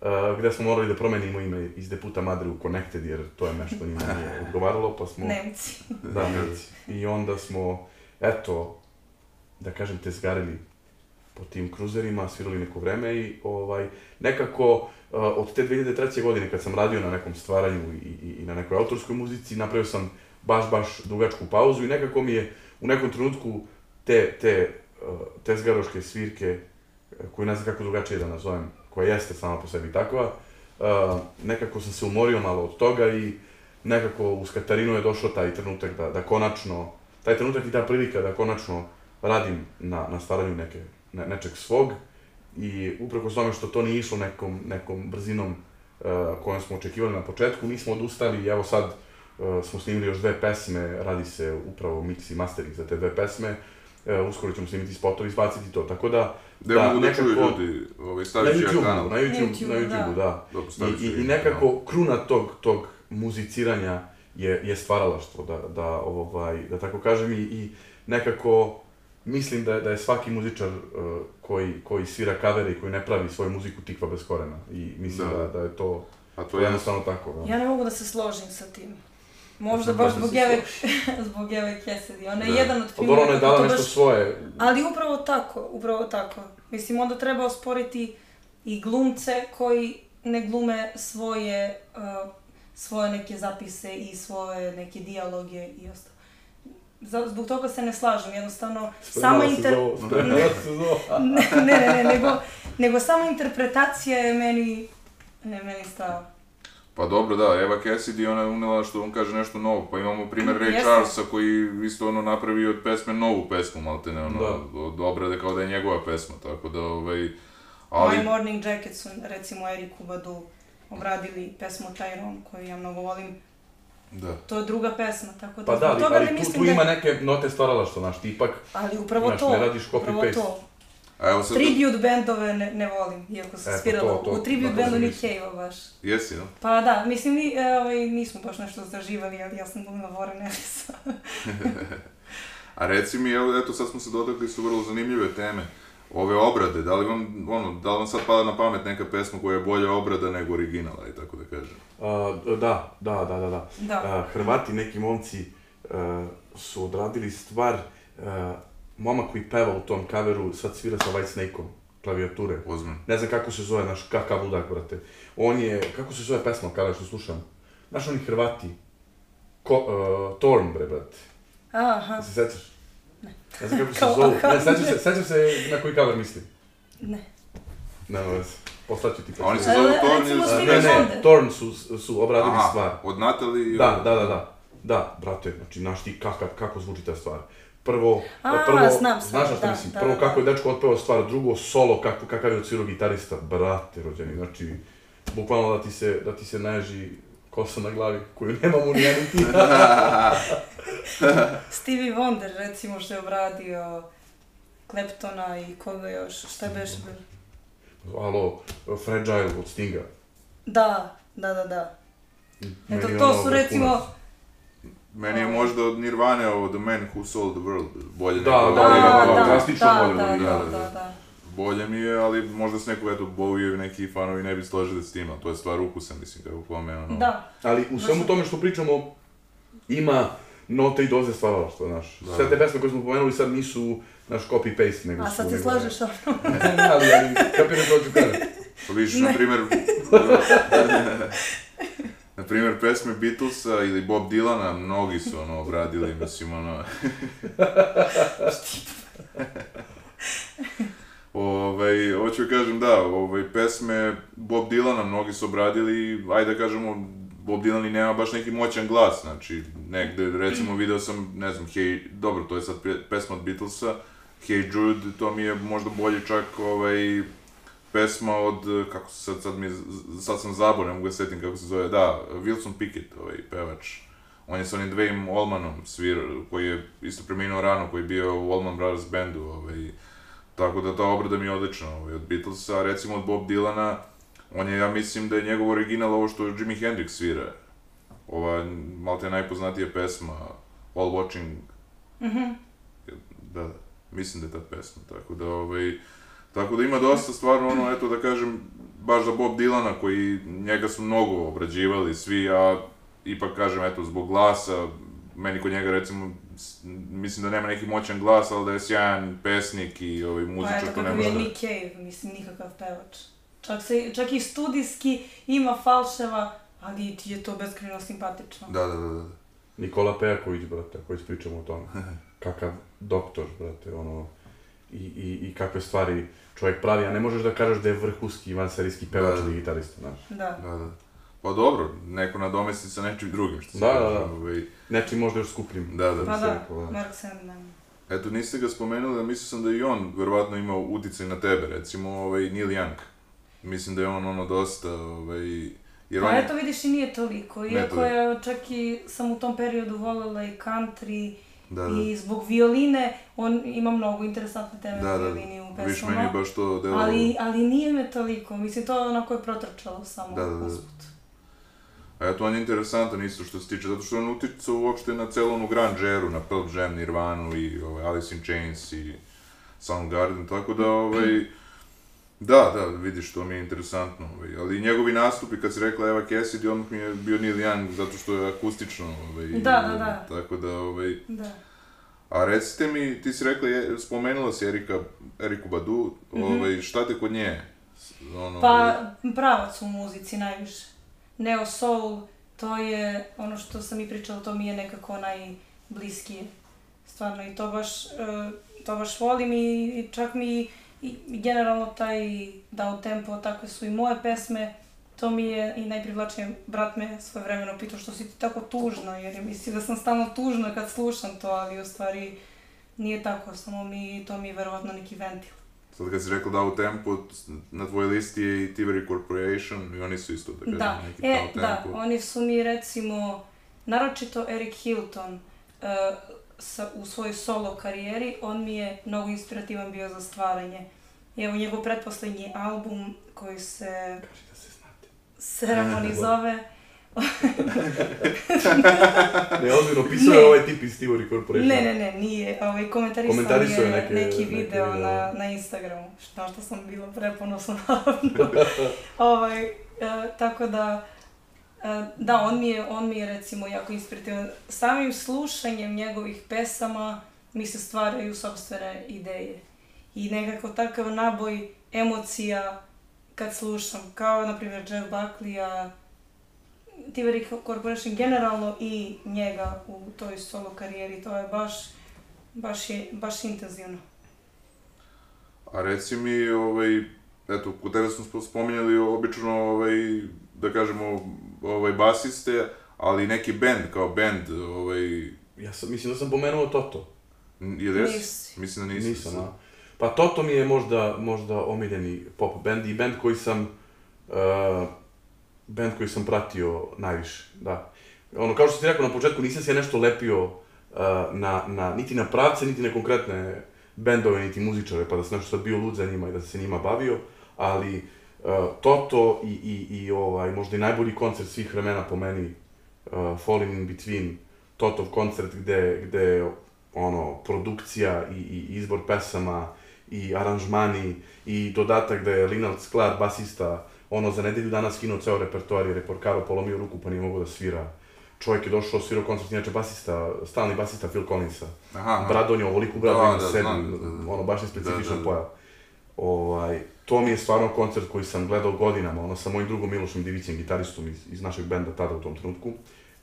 uh, gde smo morali da promenimo ime iz Deputa Madre u Connected, jer to je nešto njima nije odgovaralo, pa smo... Nemci. Da, Nemci. I onda smo, eto, da kažem, tezgarili po tim kruzerima, svirali neko vreme i ovaj, nekako uh, od te 2003. godine kad sam radio na nekom stvaranju i, i, i na nekoj autorskoj muzici, napravio sam baš, baš dugačku pauzu i nekako mi je u nekom trenutku te, te uh, tezgaroške svirke, eh, koju ne znam kako drugačije da nazovem, koja jeste sama po sebi takva, uh, nekako sam se umorio malo od toga i nekako uz Katarinu je došao taj trenutak da, da konačno, taj trenutak i ta prilika da konačno radim na, na stvaranju neke, ne, nečeg svog i uprkos tome što to nije išlo nekom, nekom brzinom uh, kojom smo očekivali na početku, nismo odustali i evo sad uh, smo snimili još dve pesme, radi se upravo mix i mastering za te dve pesme, uh, uskoro ćemo snimiti spotovi, izbaciti to, tako da, Gde mogu da čuju ljudi, ovaj, na stavit ću ja YouTube, kanal. na YouTube, YouTube, na YouTube, da. da. Dobro, I, i, i kanal. nekako kruna tog, tog muziciranja je, je stvaralaštvo, da, da, ovaj, da tako kažem, i, i nekako mislim da, je- da je svaki muzičar uh, koji, koji svira kavere i koji ne pravi svoju muziku tikva bez korena. I mislim Da. da, da, je to, A to to je je jednostavno tako. Da. Ja ne mogu da se složim sa tim. Možda Baš da zbog Eve, zbog Eve Cassidy. Ona je Da. jedan od Ali dobro, ona je dala to nešto baš- svoje. Ali upravo tako, upravo tako. Mislim, onda treba osporiti i glumce koji ne glume svoje, uh, svoje neke zapise i svoje neke dijaloge i ostalo. Zbog toga se ne slažem, jednostavno sama Spremala se inter... ne, ne, ne, ne, nego, nego sama interpretacija je meni, ne, meni strava. Pa dobro, da, Eva Cassidy, ona je unela što on kaže nešto novo, pa imamo primjer Ray. Charlesa koji isto ono napravi od pesme novu pesmu, maltene, ono, Da. od obrade kao da je njegova pesma, tako da, ovaj, ali, My Morning Jacket su, recimo, Eriku Badu obradili pesmu Tyrone, koju ja mnogo volim. Da. To je druga pesma, tako da Pa da, ali, toga ali tu, mislim tu da... ima neke note stvaralaštva, znaš, ti ipak, Ali upravo Znaš, to, ne radiš upravo copy-paste. to. A evo sad, Tribute bandove ne, ne volim, iako sam E, pa svirala to, to, u tribute bandu sam Nick. Cave-a baš. jesi, no? Pa da, mislim, ni, e, ovaj, nismo baš nešto zaživali, ali ja sam glumila Warren Ellisa. A reci mi, evo, eto sad smo se dotakli su vrlo zanimljive teme. Ove obrade, da li vam, ono, da li vam sad pada na pamet neka pesma koja je bolja obrada nego originala, i tako da kažem? A, da, da, da, da, da. Da. A, Hrvati, neki momci, a, su odradili stvar, a, momak koji peva u tom kaveru sad svira sa White Snake-om, klavijature. Ozman. Ne znam kako se zove, naš kakav ludak, brate. On je, kako se zove pesma, kaver što slušam? Znaš oni Hrvati? Ko, uh, Torn, bre, brate. Aha, Se sećaš? Ne. Ne znam kako se kao- Ne, sećam se, sećam se na koji kaver mislim. ne. Nema veze. Poslaću ti A oni se zovu Torn ili... Ne, ne. Torn su, su obradili Aha, stvar. od Natalie... Da, da, da, da. Da, brate, znači, znaš ti kakav, kako zvuči ta stvar. Prvo, A, prvo, znam sad, znaš na što da, mislim, da, prvo da, kako je da. dečko otpeo stvar, drugo solo, kako, kakav je odsvirao gitarista, brate rođeni, znači, bukvalno da ti se, da ti se neži kosa na glavi, koju nemamo ni ja ni ti. Stevie Wonder, recimo, što je obradio Claptona i koga još, šta je bilo? Alo, Fragile od Stinga. Da, da, da, da. Eto, Meni to ono su recimo... Meni je možda od Nirvane ovo The Man Who Sold the World bolje Da, nego... da, Da, da, da, da, da, drastično da, bolje da, da, originala. da, da. Bolje mi je, ali možda s nekog, eto, Bowie neki fanovi ne bi složili s tim, ali to je stvar ukusa, mislim, kako kome, ono... Da, Ali u svemu tome što pričamo, ima note i doze stvaralaštva, znaš. Da. Sve te pesme koje smo pomenuli sad nisu naš copy-paste, nego a su... sad se slažeš ono. Ne, ali, ali, kapiraš što ću kažem. Pa vidiš, na primjer... na primjer, pesme Beatlesa ili Bob Dylana, mnogi su ono obradili, mislim, ono... Ovaj, hoću da kažem, da, ovaj, pesme Bob Dylana mnogi su obradili, ajde da kažemo, Bob Dylan i nema baš neki moćan glas, znači, negde, recimo, video sam, ne znam, Hey, dobro, to je sad pesma od Beatlesa, Hey Jude, to mi je možda bolje čak, ovaj, pesma od, kako se sad, sad mi, sad sam zabor, ne mogu da setim kako se zove, da, Wilson Pickett, ovaj, pevač. On je sa onim Dwayne Allmanom svirao, koji je isto preminuo rano, koji je bio u Allman Brothers bandu, ovaj, tako da ta obrada mi je odlična, ovaj, od Beatlesa, recimo od Bob Dylana, on je, ja mislim da je njegov original ovo što Jimi Hendrix svira. Ova, malo te najpoznatija pesma, All Watching. Mhm. Mm da, da, mislim da je ta pesma, tako da, ovaj, Tako da ima dosta stvarno ono, eto da kažem, baš za Bob Dylana koji njega su mnogo obrađivali svi, a ipak kažem, eto, zbog glasa, meni kod njega recimo, mislim da nema neki moćan glas, ali da je sjajan pesnik i ovaj, muzičar, to nema šta. Pa eto, Nick Cave, mislim, nikakav pevač. Čak, se, čak i studijski ima falševa, ali ti je to beskreno simpatično. Da, da, da, da. Nikola Pejaković, brate, koji pričamo o tome. Kakav doktor, brate, ono, i, i, i kakve stvari čovjek pravi, a ne možeš da kažeš da je vrhunski vanserijski pevač da, ili gitarista, znaš. Da. da, da. Pa dobro, neko nadomesti sa nečim drugim, što se da, kaže. Da, da, ovaj... Nečim možda još skupljim. Da, da. Pa da, da. Mark Sandman. Eto, niste ga spomenuli, a mislio sam da i on verovatno imao uticaj na tebe, recimo ovaj, Neil Young. Mislim da je on ono dosta, ovaj, jer pa on... eto vidiš i nije toliko, iako je čak i sam u tom periodu volela i country, Da, da. I zbog violine, on ima mnogo interesantne teme da, da, violini u pesmama. Viš meni baš to delo... Ali, ali nije me toliko, mislim, to onako je protrčalo samo da, da, da. usput. A eto, on je interesantan isto što se tiče, zato što on utiče uopšte na celu onu Grand Jeru, na Pearl Jam, Nirvanu i ovaj, Alice in Chains i Soundgarden, tako da, ovaj, Da, da, vidiš, to mi je interesantno. Ovaj. Ali njegovi nastupi, kad si rekla Eva Cassidy, on mi je bio Neil Young, zato što je akustično. Ovaj, da, da, da. Tako da, ovaj... Da. A recite mi, ti si rekla, je, spomenula si Erika, Eriku Badu, mm -hmm. ovaj, šta te kod nje? Ono, pa, ovaj... pravac u muzici najviše. Neo Soul, to je ono što sam i pričala, to mi je nekako najbliskije. Stvarno, i to baš, uh, to baš volim i čak mi i generalno taj down tempo, takve su i moje pesme, to mi je i najprivlačnije, brat me svoje vremeno pitao što si ti tako tužna, jer je misli da sam stalno tužna kad slušam to, ali u stvari nije tako, samo mi, to mi je verovatno neki ventil. Sad kad si rekla da u tempu, na tvojoj listi je i Tivari Corporation i oni su isto da da. neki e, tempo. Da, oni su mi recimo, naročito Eric Hilton, uh, sa, u svojoj solo karijeri, on mi je mnogo inspirativan bio za stvaranje. Evo njegov pretposlednji album koji se... Kaži da se znate. Ceremoni zove... ne, ozbiljno, pisao je ovaj tip iz Tivori Corporation. Ne, ne, ne, nije. Ovaj, komentarisao je neke, neki video neke, na, na Instagramu, na što sam bila preponosna, naravno. ovaj, uh, tako da, uh, da, on mi, je, on mi je recimo jako inspirativan. Samim slušanjem njegovih pesama mi se stvaraju sobstvene ideje i nekako takav naboj emocija kad slušam, kao na primjer Jeff Buckley-a, Tiveri Corporation generalno i njega u toj solo karijeri, to je baš, baš, je, baš intenzivno. A reci mi, ovaj, eto, kod tebe smo spominjali obično, ovaj, da kažemo, ovaj, basiste, ali neki band, kao band, ovaj... Ja sam, mislim da sam pomenuo Toto. Jel jes? Mislim da nisi. Nisam, a. Pa Toto mi je možda, možda omiljeni pop band i band koji sam, uh, band koji sam pratio najviše, da. Ono, kao što ti rekao na početku, nisam se nešto lepio uh, na, na, niti na pravce, niti na konkretne bendove, niti muzičare, pa da sam nešto bio lud za njima i da se njima bavio, ali uh, Toto i, i, i ovaj, možda i najbolji koncert svih vremena po meni, uh, Falling in Between, Totov koncert gde, gde ono, produkcija i, i izbor pesama, i aranžmani i dodatak da je Linald Sklar, basista, ono za nedelju dana skinuo ceo repertoar jer je Porcaro polomio ruku pa nije mogao da svira. Čovjek je došao, svirao koncert, inače basista, stalni basista Phil Collinsa. Aha, aha. Bradon je ovoliku bradu da, ima da, sebi, da, da, ono baš je specifičan da, da, da. pojav. Ovaj, to mi je stvarno koncert koji sam gledao godinama, ono sa mojim drugom Milošem Divićem, gitaristom iz, iz našeg benda tada u tom trenutku,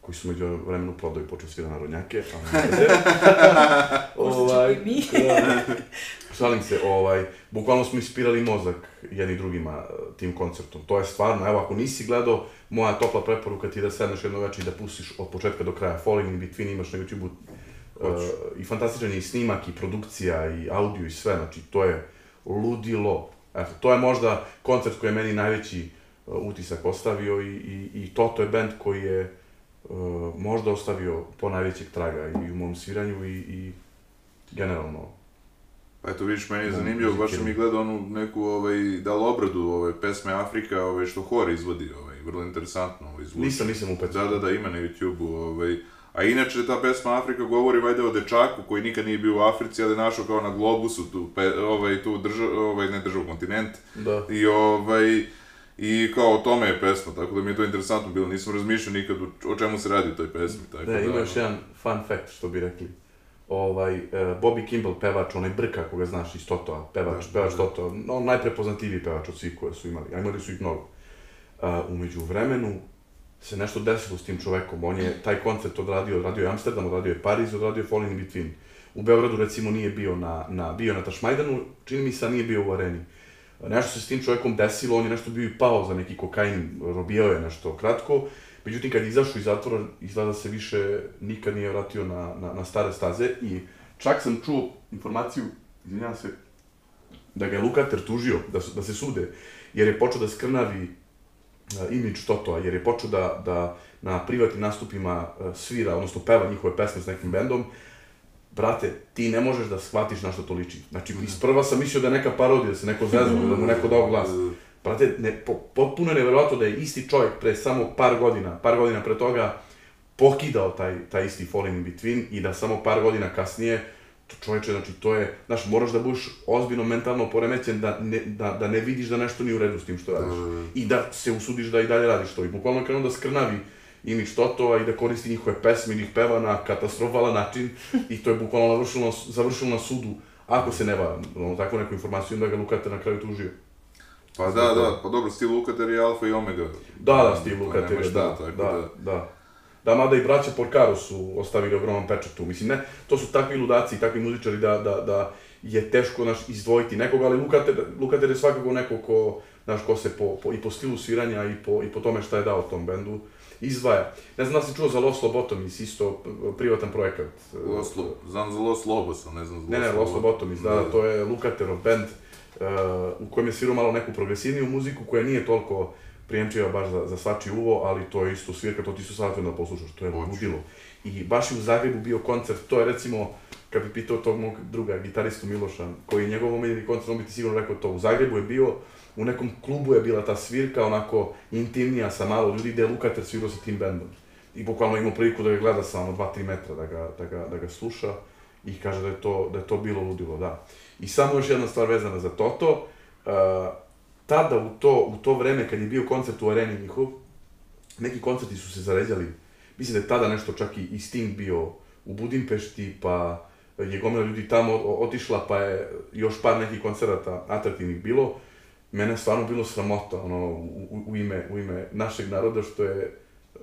koji su među vremenu prodao i počeo svira narodnjake, ali ne ovaj, mi. da, šalim se, ovaj, bukvalno smo ispirali mozak jedni drugima e, tim koncertom. To je stvarno, evo, ako nisi gledao, moja topla preporuka ti je da sedneš jedno večer i da pustiš od početka do kraja. Falling in Between imaš na YouTube-u uh, i fantastičan je i snimak, i produkcija, i audio, i sve, znači, to je ludilo. Eto, to je možda koncert koji je meni najveći uh, utisak ostavio i, i, i Toto je band koji je uh, možda ostavio po najvećeg traga i u mom sviranju i, i generalno Pa eto vidiš, meni je zanimljivo, baš mi gledao onu neku, ovaj, da li obradu ove pesme Afrika, ovaj, što Hor izvodi, ovaj, vrlo interesantno ovaj, zvuči. Nisam, nisam upet. Da, da, da, ima na YouTube-u, ovaj, A inače, ta pesma Afrika govori vajde o dečaku koji nikad nije bio u Africi, ali našao kao na globusu tu, pe, ovaj, tu držav, ovaj, ne držav, kontinent. Da. I ovaj, I kao o tome je pesma, tako da mi je to interesantno bilo, nisam razmišljao nikad o čemu se radi u toj pesmi. Tako da, da ima još jedan fun fact, što bi rekli ovaj, uh, Bobby Kimball, pevač, onaj Brka, koga znaš iz Totoa, pevač, da, pevač da. Toto, on najprepoznatljiviji pevač od svih koje su imali, a imali su ih mnogo. Uh, umeđu vremenu se nešto desilo s tim čovekom, on je taj koncert odradio, odradio je Amsterdam, odradio je Pariz, odradio je Falling in Between. U Beogradu recimo nije bio na, na, bio na Tašmajdanu, čini mi se, nije bio u areni. Nešto se s tim čovekom desilo, on je nešto bio i pao za neki kokain, robio je nešto kratko, Međutim, kad izašao iz zatvora, izgleda se više nikad nije vratio na, na, na stare staze i čak sam čuo informaciju, izvinjavam se, da ga je Lukater tužio, da, su, da se sude, jer je počeo da skrnavi uh, imidž Totoa, jer je počeo da, da na privatnim nastupima uh, svira, odnosno peva njihove pesme s nekim bendom, brate, ti ne možeš da shvatiš na što to liči. Znači, isprva sam mislio da je neka parodija, da se neko zezao, da mu neko dao glas. Brate, ne, po, potpuno je nevjerojatno da je isti čovjek pre samo par godina, par godina pre toga, pokidao taj, taj isti Falling in Between i da samo par godina kasnije, to čovječe, znači to je, znaš, moraš da budeš ozbiljno mentalno poremećen da ne, da, da ne vidiš da nešto nije u redu s tim što radiš. Mm. I da se usudiš da i dalje radiš to. I bukvalno krenuo da skrnavi imidž Totova i da koristi njihove pesme i da ih peva na katastrofalan način i to je bukvalno završilo, završilo na sudu, ako se ne varam, ono, takvu neku informaciju, onda ga Lukate na kraju tužio. Pa da, da, pa dobro, Steve Lukather je alfa i omega. Da, da, Steve Lukather je, da, da, da, da. Da, mada i braća Porcaro su ostavili ogroman pečat tu. Mislim, ne, to su takvi ludaci i takvi muzičari da, da, da je teško naš izdvojiti nekoga, ali Lukater, Lukater je svakako neko ko, znaš, ko se po, po, i po stilu sviranja i po, i po tome šta je dao tom bendu izdvaja. Ne znam da si čuo za Los Lobotomis, isto privatan projekat. Los, znam za Los Lobos, ne znam za Los Ne, ne, Los Lobotomis, da, da, to je Lukaterov bend u kojem je svirao malo neku progresivniju muziku koja nije toliko prijemčiva baš za, za svači uvo, ali to je isto svirka, to ti su savjetujem da poslušaš, to je ludilo. I baš je u Zagrebu bio koncert, to je recimo, kad bi pitao tog mog druga, gitaristu Miloša, koji je njegov omiljeni koncert, on bi ti sigurno rekao to, u Zagrebu je bio, u nekom klubu je bila ta svirka, onako intimnija sa malo ljudi, gde je Lukater svirao sa tim bendom. I bukvalno imao priliku da ga gleda sa ono 2-3 metra, da ga, da, ga, da ga sluša i kaže da je to, da je to bilo ludilo, da. I samo još jedna stvar vezana za Toto, uh, tada u to, u to vreme kad je bio koncert u areni njihov, neki koncerti su se zaređali, mislim da je tada nešto čak i, i Sting bio u Budimpešti, pa je gomila ljudi tamo otišla, pa je još par nekih koncerata atraktivnih bilo. Mene stvarno bilo sramota, ono, u, u, ime, u ime našeg naroda, što je uh,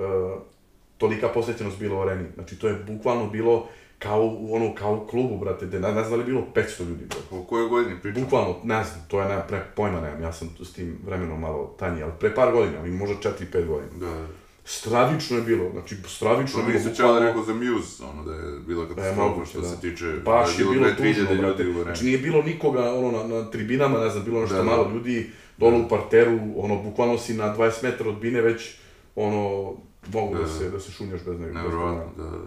tolika posvećenost bila u areni. Znači, to je bukvalno bilo kao u ono kao u klubu, brate, gde ne, ne znam da li bilo 500 ljudi, brate. U kojoj godini pričam? Bukvalno, ne znam, to je ne, pre pojma nemam, ja sam s tim vremenom malo tanji, ali pre par godina, ali možda 4-5 godina. Da. Stravično je bilo, znači stravično je bilo. Mi se čala rekao za Muse, ono da je bila e, katastrofa što da. se tiče... Baš da je bilo, tužno, brate. Ljudi znači nije bilo nikoga, ono, na, na tribinama, ne znam, bilo nešto da, da. malo ljudi, dole da. u parteru, ono, bukvalno si na 20 metara od bine već, ono, mogu da, da se, da se šunjaš bez nekog. Nevrovatno, da, da.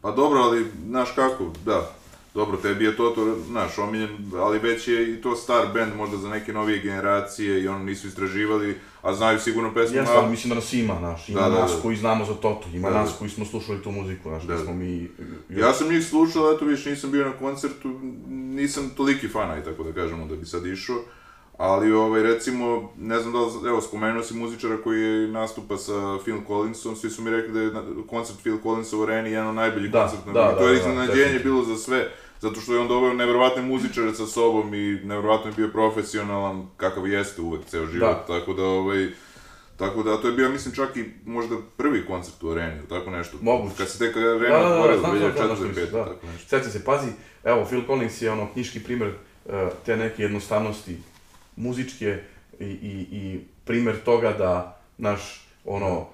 Pa dobro, ali, znaš kako, da, dobro, tebi je to, to, znaš, omiljen, ali već je i to star band možda za neke novije generacije i ono nisu istraživali, a znaju sigurno pesmu. Jeste, ali mislim da nas ima, znaš, ima da, da, nas da, koji znamo za Toto, ima da, nas da. koji smo slušali tu muziku, znaš, da, da smo mi... Ja sam njih slušao, eto, više nisam bio na koncertu, nisam toliki fana, tako da kažemo, da bi sad išao. Ali, ovaj, recimo, ne znam da li, evo, spomenuo si muzičara koji je nastupa sa Phil Collinsom, svi su mi rekli da je koncert Phil Collins u Areni jedan od najboljih da, koncerta. Da, to je da, iznenađenje da, bilo za sve, zato što je on doveo nevjerovatne muzičare sa sobom i nevjerovatno je bio profesionalan, kakav jeste uvek ceo život, Da. tako da, ovaj, tako da, to je bio, mislim, čak i možda prvi koncert u areni, ili tako nešto. Moguće. Kad se tek arena Da, da, da, otvorila, znam, znam, znam, 2004. što misliš, 2005. da. tako nešto. Sjeća se, pazi, evo, Phil Collins je ono knjiški primjer e, te neke jednostavnosti muzičke i, i, i primjer toga da, naš, ono,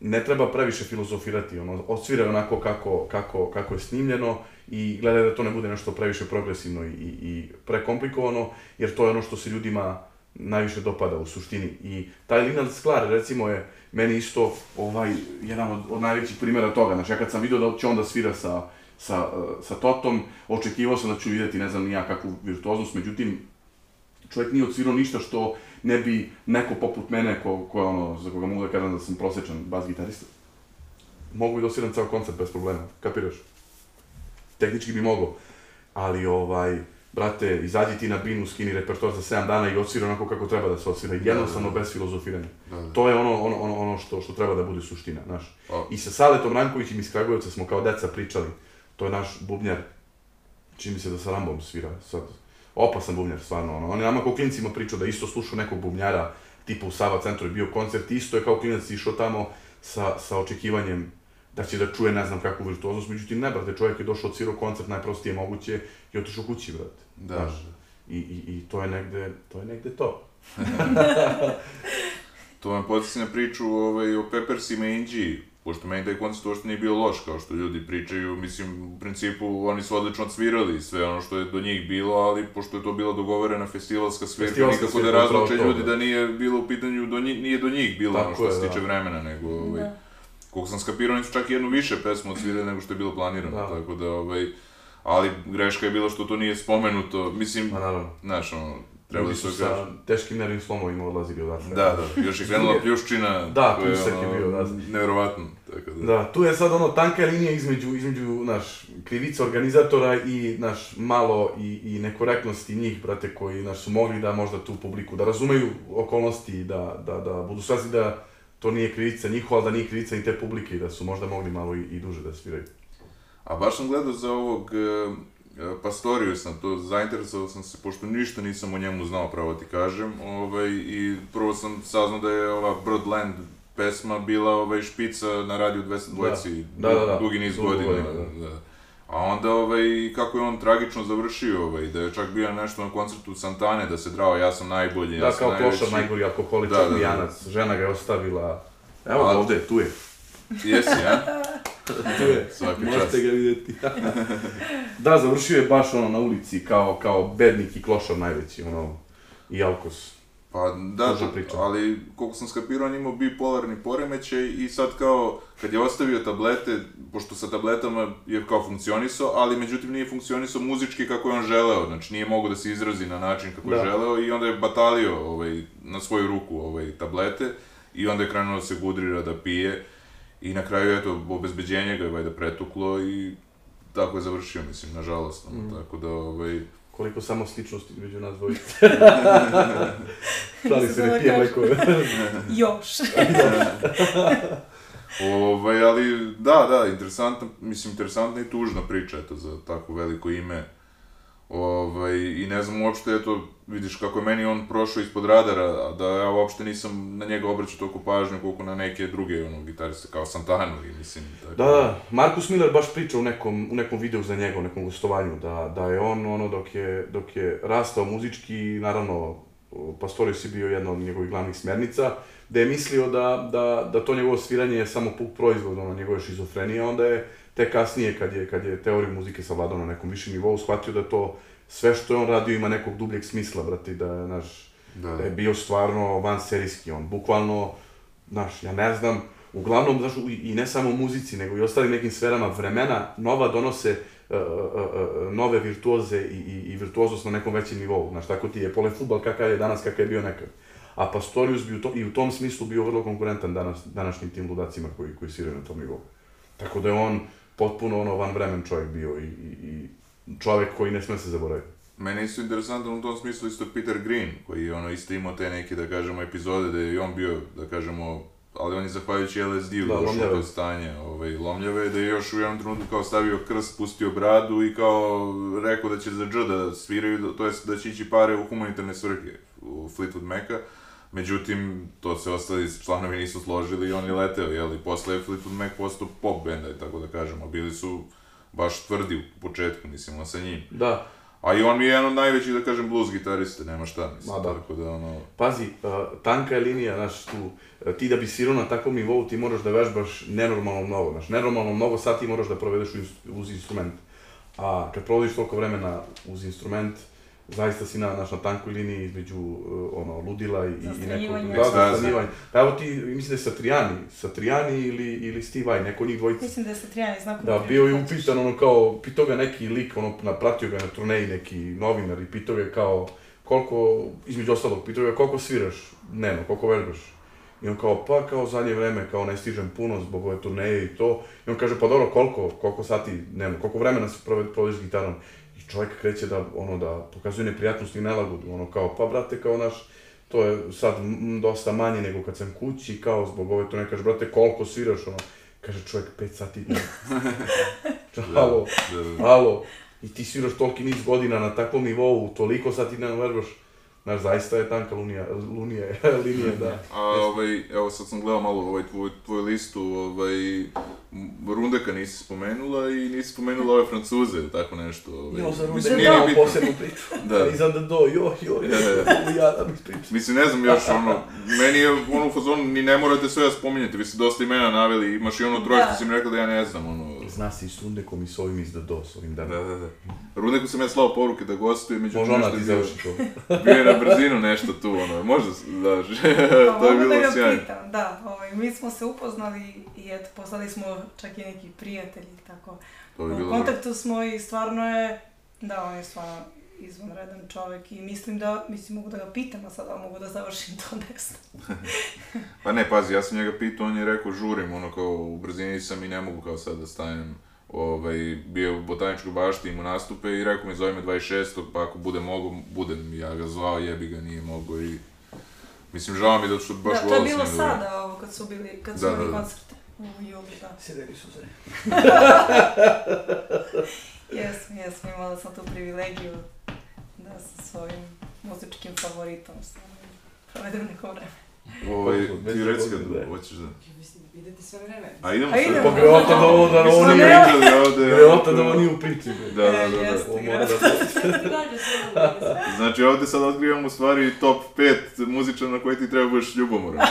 ne treba previše filozofirati, ono, odsvira onako kako, kako, kako je snimljeno i gledaj da to ne bude nešto previše progresivno i, i, i prekomplikovano, jer to je ono što se ljudima najviše dopada u suštini. I taj Linard Sklar, recimo, je meni isto ovaj, jedan od, od najvećih primjera toga. Znači, ja kad sam vidio da će on da svira sa, sa, sa Totom, očekivao sam da ću vidjeti ne znam ni ja kakvu virtuoznost, međutim, čovjek nije odsvirao ništa što ne bi neko poput mene, ko, ko ono, za koga mogu da kažem da sam prosječan bas gitarista, mogu i da osviram ceo koncert bez problema, kapiraš? Tehnički bi mogao, ali ovaj, brate, izađi ti na binu, skini repertoar za 7 dana i odsvira onako kako treba da se odsvira, jednostavno bez filozofiranja. Da, da. To je ono, ono, ono, ono što, što treba da bude suština, znaš. A- I sa Saletom Rankovićem iz Kragujevca smo kao deca pričali, to je naš bubnjar, čini mi se da sa Rambom svira, sad, opasan bubnjar, stvarno, ono. On je nama kao klincima pričao da isto slušao nekog bubnjara, tipa u Sava centru je bio koncert, isto je kao klinac išao tamo sa, sa očekivanjem da će da čuje ne znam kakvu virtuoznost, međutim ne, brate, čovjek je došao, odsvirao koncert najprostije moguće i otišao kući, brate. Da, Znaš, da. I, i, I to je negde, to je negde to. To me podsjeti na priču ovaj, o Peppersima i Inđiji, pošto meni taj koncert uopšte nije bio loš, kao što ljudi pričaju, mislim, u principu oni su odlično odsvirali sve ono što je do njih bilo, ali pošto je to bila dogovorena festivalska svirka, Festivalska nikako da svirka, razluče to, ljudi da. da nije bilo u pitanju, do njih, nije do njih bilo ono Tako što je, se da. tiče vremena, nego, ovaj, Da. koliko sam skapirao, oni su čak jednu više pesmu odsvirali nego što je bilo planirano, Da. tako da, ovaj, ali greška je bila što to nije spomenuto, mislim, Ma naravno. znaš, ono, treba da se su kaže. sa teškim nervnim slomovima odlazili odatle. Da, da, još je krenula pljuščina. Da, pljusak je ono, bio, da. Nevjerovatno, tako da. Da, tu je sad ono tanka linija između, između naš, krivica organizatora i naš malo i, i nekorektnosti njih, brate, koji naš, su mogli da možda tu publiku, da razumeju okolnosti i da, da, da budu svesni da to nije krivica njihova, da nije krivica i te publike da su možda mogli malo i, i duže da sviraju. A baš sam gledao za ovog e, Pastoriju sam to, zainteresovao sam se, pošto ništa nisam o njemu znao, pravo ti kažem, ovaj, i prvo sam saznao da je ova Birdland pesma bila ovaj, špica na radiju 220 Da, da, da. dugi niz godina. godina, da. A onda, ovaj, kako je on tragično završio, ovaj, da je čak bio nešto na koncertu Santane, da se drao, ja sam najbolji, Da, ja sam kao najveći. klošar, najgori Da, alkoholičar, da, da. pijanac, žena ga je ostavila. Evo ga A- ovde, tu je. Jesi, a? Je. Možete ga vidjeti. da, završio je baš ono na ulici, kao, kao bednik i klošar najveći, ono, i alkos. Pa da, priča. ali koliko sam skapirao, on je imao bipolarni poremećaj i sad kao, kad je ostavio tablete, pošto sa tabletama je kao funkcionisao, ali međutim nije funkcionisao muzički kako je on želeo, znači nije mogao da se izrazi na način kako je Da. želeo i onda je batalio ovaj, na svoju ruku ovaj, tablete i onda je krenuo da se gudrira da pije i na kraju, eto, obezbeđenje ga je valjda pretuklo i tako je završio, mislim, nažalost, Mm. tako da, ovaj, Koliko samo sličnosti između nas dvojice. Šali se, ne pije kažem. mleko. Još. Ovaj, ali da, da, interesantna, mislim, interesantna i tužna priča, eto, za tako veliko ime. Ovaj, I ne znam uopšte, eto, vidiš kako je meni on prošao ispod radara, da ja uopšte nisam na njega obraćao toliko pažnju koliko na neke druge, ono, gitariste, kao Santanu, i mislim, tako. Da, da, Markus Miller baš priča u nekom, u nekom videu za njega, u nekom gostovanju, da, da je on, ono, dok je, dok je rastao muzički, naravno, Pastorius je bio jedna od njegovih glavnih smernica, da je mislio da, da, da to njegovo sviranje je samo puk proizvod, ono, njegove šizofrenije, onda je te kasnije, kad je, kad je teoriju muzike savladao na nekom višem nivou, shvatio da to sve što je on radio ima nekog dubljeg smisla, brate, da znaš, Da, da je bio stvarno van serijski, on bukvalno, znaš, ja ne znam, uglavnom, znaš, i, ne samo muzici, nego i ostalim nekim sferama vremena, nova donose uh, uh, uh, nove virtuoze i, i, i virtuoznost na nekom većem nivou, znaš, tako ti je pole futbal kakav je danas, kakav je bio nekad. A Pastorius bi u to, i u tom smislu bio vrlo konkurentan danas, današnjim tim ludacima koji, koji sviraju na tom nivou. Tako da je on potpuno ono van vremen čovjek bio i, i, i čovjek koji ne sme se zaboraviti. Meni isto interesantan u tom smislu isto Peter Green, koji je ono isto imao te neke, da kažemo, epizode da je on bio, da kažemo, ali on je zahvaljujući LSD-u Da, došao stanje ovaj, lomljave, da je još u jednom trenutku kao stavio krst, pustio bradu i kao rekao da će za dž da sviraju, to jest da će ići pare u humanitarne svrhe u Fleetwood Maca. Međutim, to se ostali članovi nisu složili i on je leteo, jel? I posle je Fleetwood Mac postao pop benda, tako da kažemo. Bili su baš tvrdi u početku, mislim, on sa njim. Da, A i on mi je jedan od najvećih, da kažem, blues gitarista, nema šta, mislim, Ma da. tako da, ono... Pazi, uh, tanka je linija, znaš, tu, uh, ti da bi svirao na takvom nivou, ti moraš da vežbaš nenormalno mnogo, znaš, nenormalno mnogo sati moraš da provedeš uz, uz instrument. A kad provodiš toliko vremena uz instrument, zaista si na, znaš, na tankoj liniji između, uh, ono, ludila i, i nekog... Da, Ekstaze. zastranjivanja. Pa evo ti, mislim da je Satrijani, Satrijani ili, ili Steve Vai, neko od njih dvojica. Mislim da je Satrijani znak. Da, bio je upitan, ono kao, pitao ga neki lik, ono, napratio ga na turneji neki novinar i pitao ga kao, koliko, između ostalog, pitao ga koliko sviraš dnevno, koliko vežbaš. I on kao, pa kao zadnje vreme, kao ne stižem puno zbog ove turneje i to. I on kaže, pa dobro, koliko, koliko sati dnevno, koliko vremena se proved- provodiš s gitarom. Čovjek kreće da, ono, da pokazuje neprijatnost i nelagodu, ono kao, pa brate, kao naš, to je sad dosta manje nego kad sam kući, kao zbog ove turneje, kaže, brate, koliko sviraš, ono, kaže čovjek 5 sati dnevno. Halo, Da, da. Alo, i ti sviraš toliki niz godina na takvom nivou, toliko sad ti ne vežbaš. Znaš, zaista je tanka lunija, lunija, linija, da. A ovaj, evo sad sam gledao malo ovaj tvoj, tvoju listu, ovaj, Rundeka nisi spomenula i nisi spomenula ove Francuze ili tako nešto. Ovaj. Jo, za runde Mislim, da, nije bitno. posebnu priču. Da. Da. Iza da do, jo, jo, jo, Da, ja da mi pričam. Mislim, ne znam još, ono, meni je ono u fazonu, ni ne morate sve ja spominjati, vi ste dosta imena naveli, imaš i ono troje što Da. si mi rekla da ja ne znam, ono... Zna se i s Rundekom i s ovim iz da do, s ovim Da, danom. da, da. Rundeku sam ja slao poruke da gostuje, međutim nešto ti završi to. bio je na brzinu nešto tu, ono, možda, da, Pa to je da bilo sjajno. da, ovaj, mi smo se upoznali i eto, postali smo čak i neki prijatelji, tako. To je U kontaktu smo i stvarno je, da, on je stvarno izvanredan čovjek i mislim da, mislim mogu da ga pitam, a sada mogu da završim to ne znam. Pa ne, pazi, ja sam njega pitao, on je rekao žurim, ono kao u brzini sam i ne mogu kao sad da stanem. Ovaj, bio u botaničkoj bašti, imao nastupe i rekao mi zove me 26. pa ako bude mogo, budem. Ja ga zvao, jebi ga, nije mogo i... Mislim, žao mi da što baš da, to je volao bilo sam sada, ovo, kad su bili, kad su Da, imali da, da. U julu, da. Sjedeli su se. Jesam, jesam, imala sam tu privilegiju da sa svojim muzičkim favoritom stvarno provedem neko vreme. Ovaj, ti reci kad da. hoćeš da... Ja mislim, idete sve vreme. A idemo idemo. Pa greota da ovo, da ovo nije, pričali ovde. greota da ovo nije u priči. Da, da, da, da. Jeste. Ovo mora da sve vreme. Znači ovde sad otkrivamo u stvari top 5 muzičara na koje ti treba budeš ljubomoran.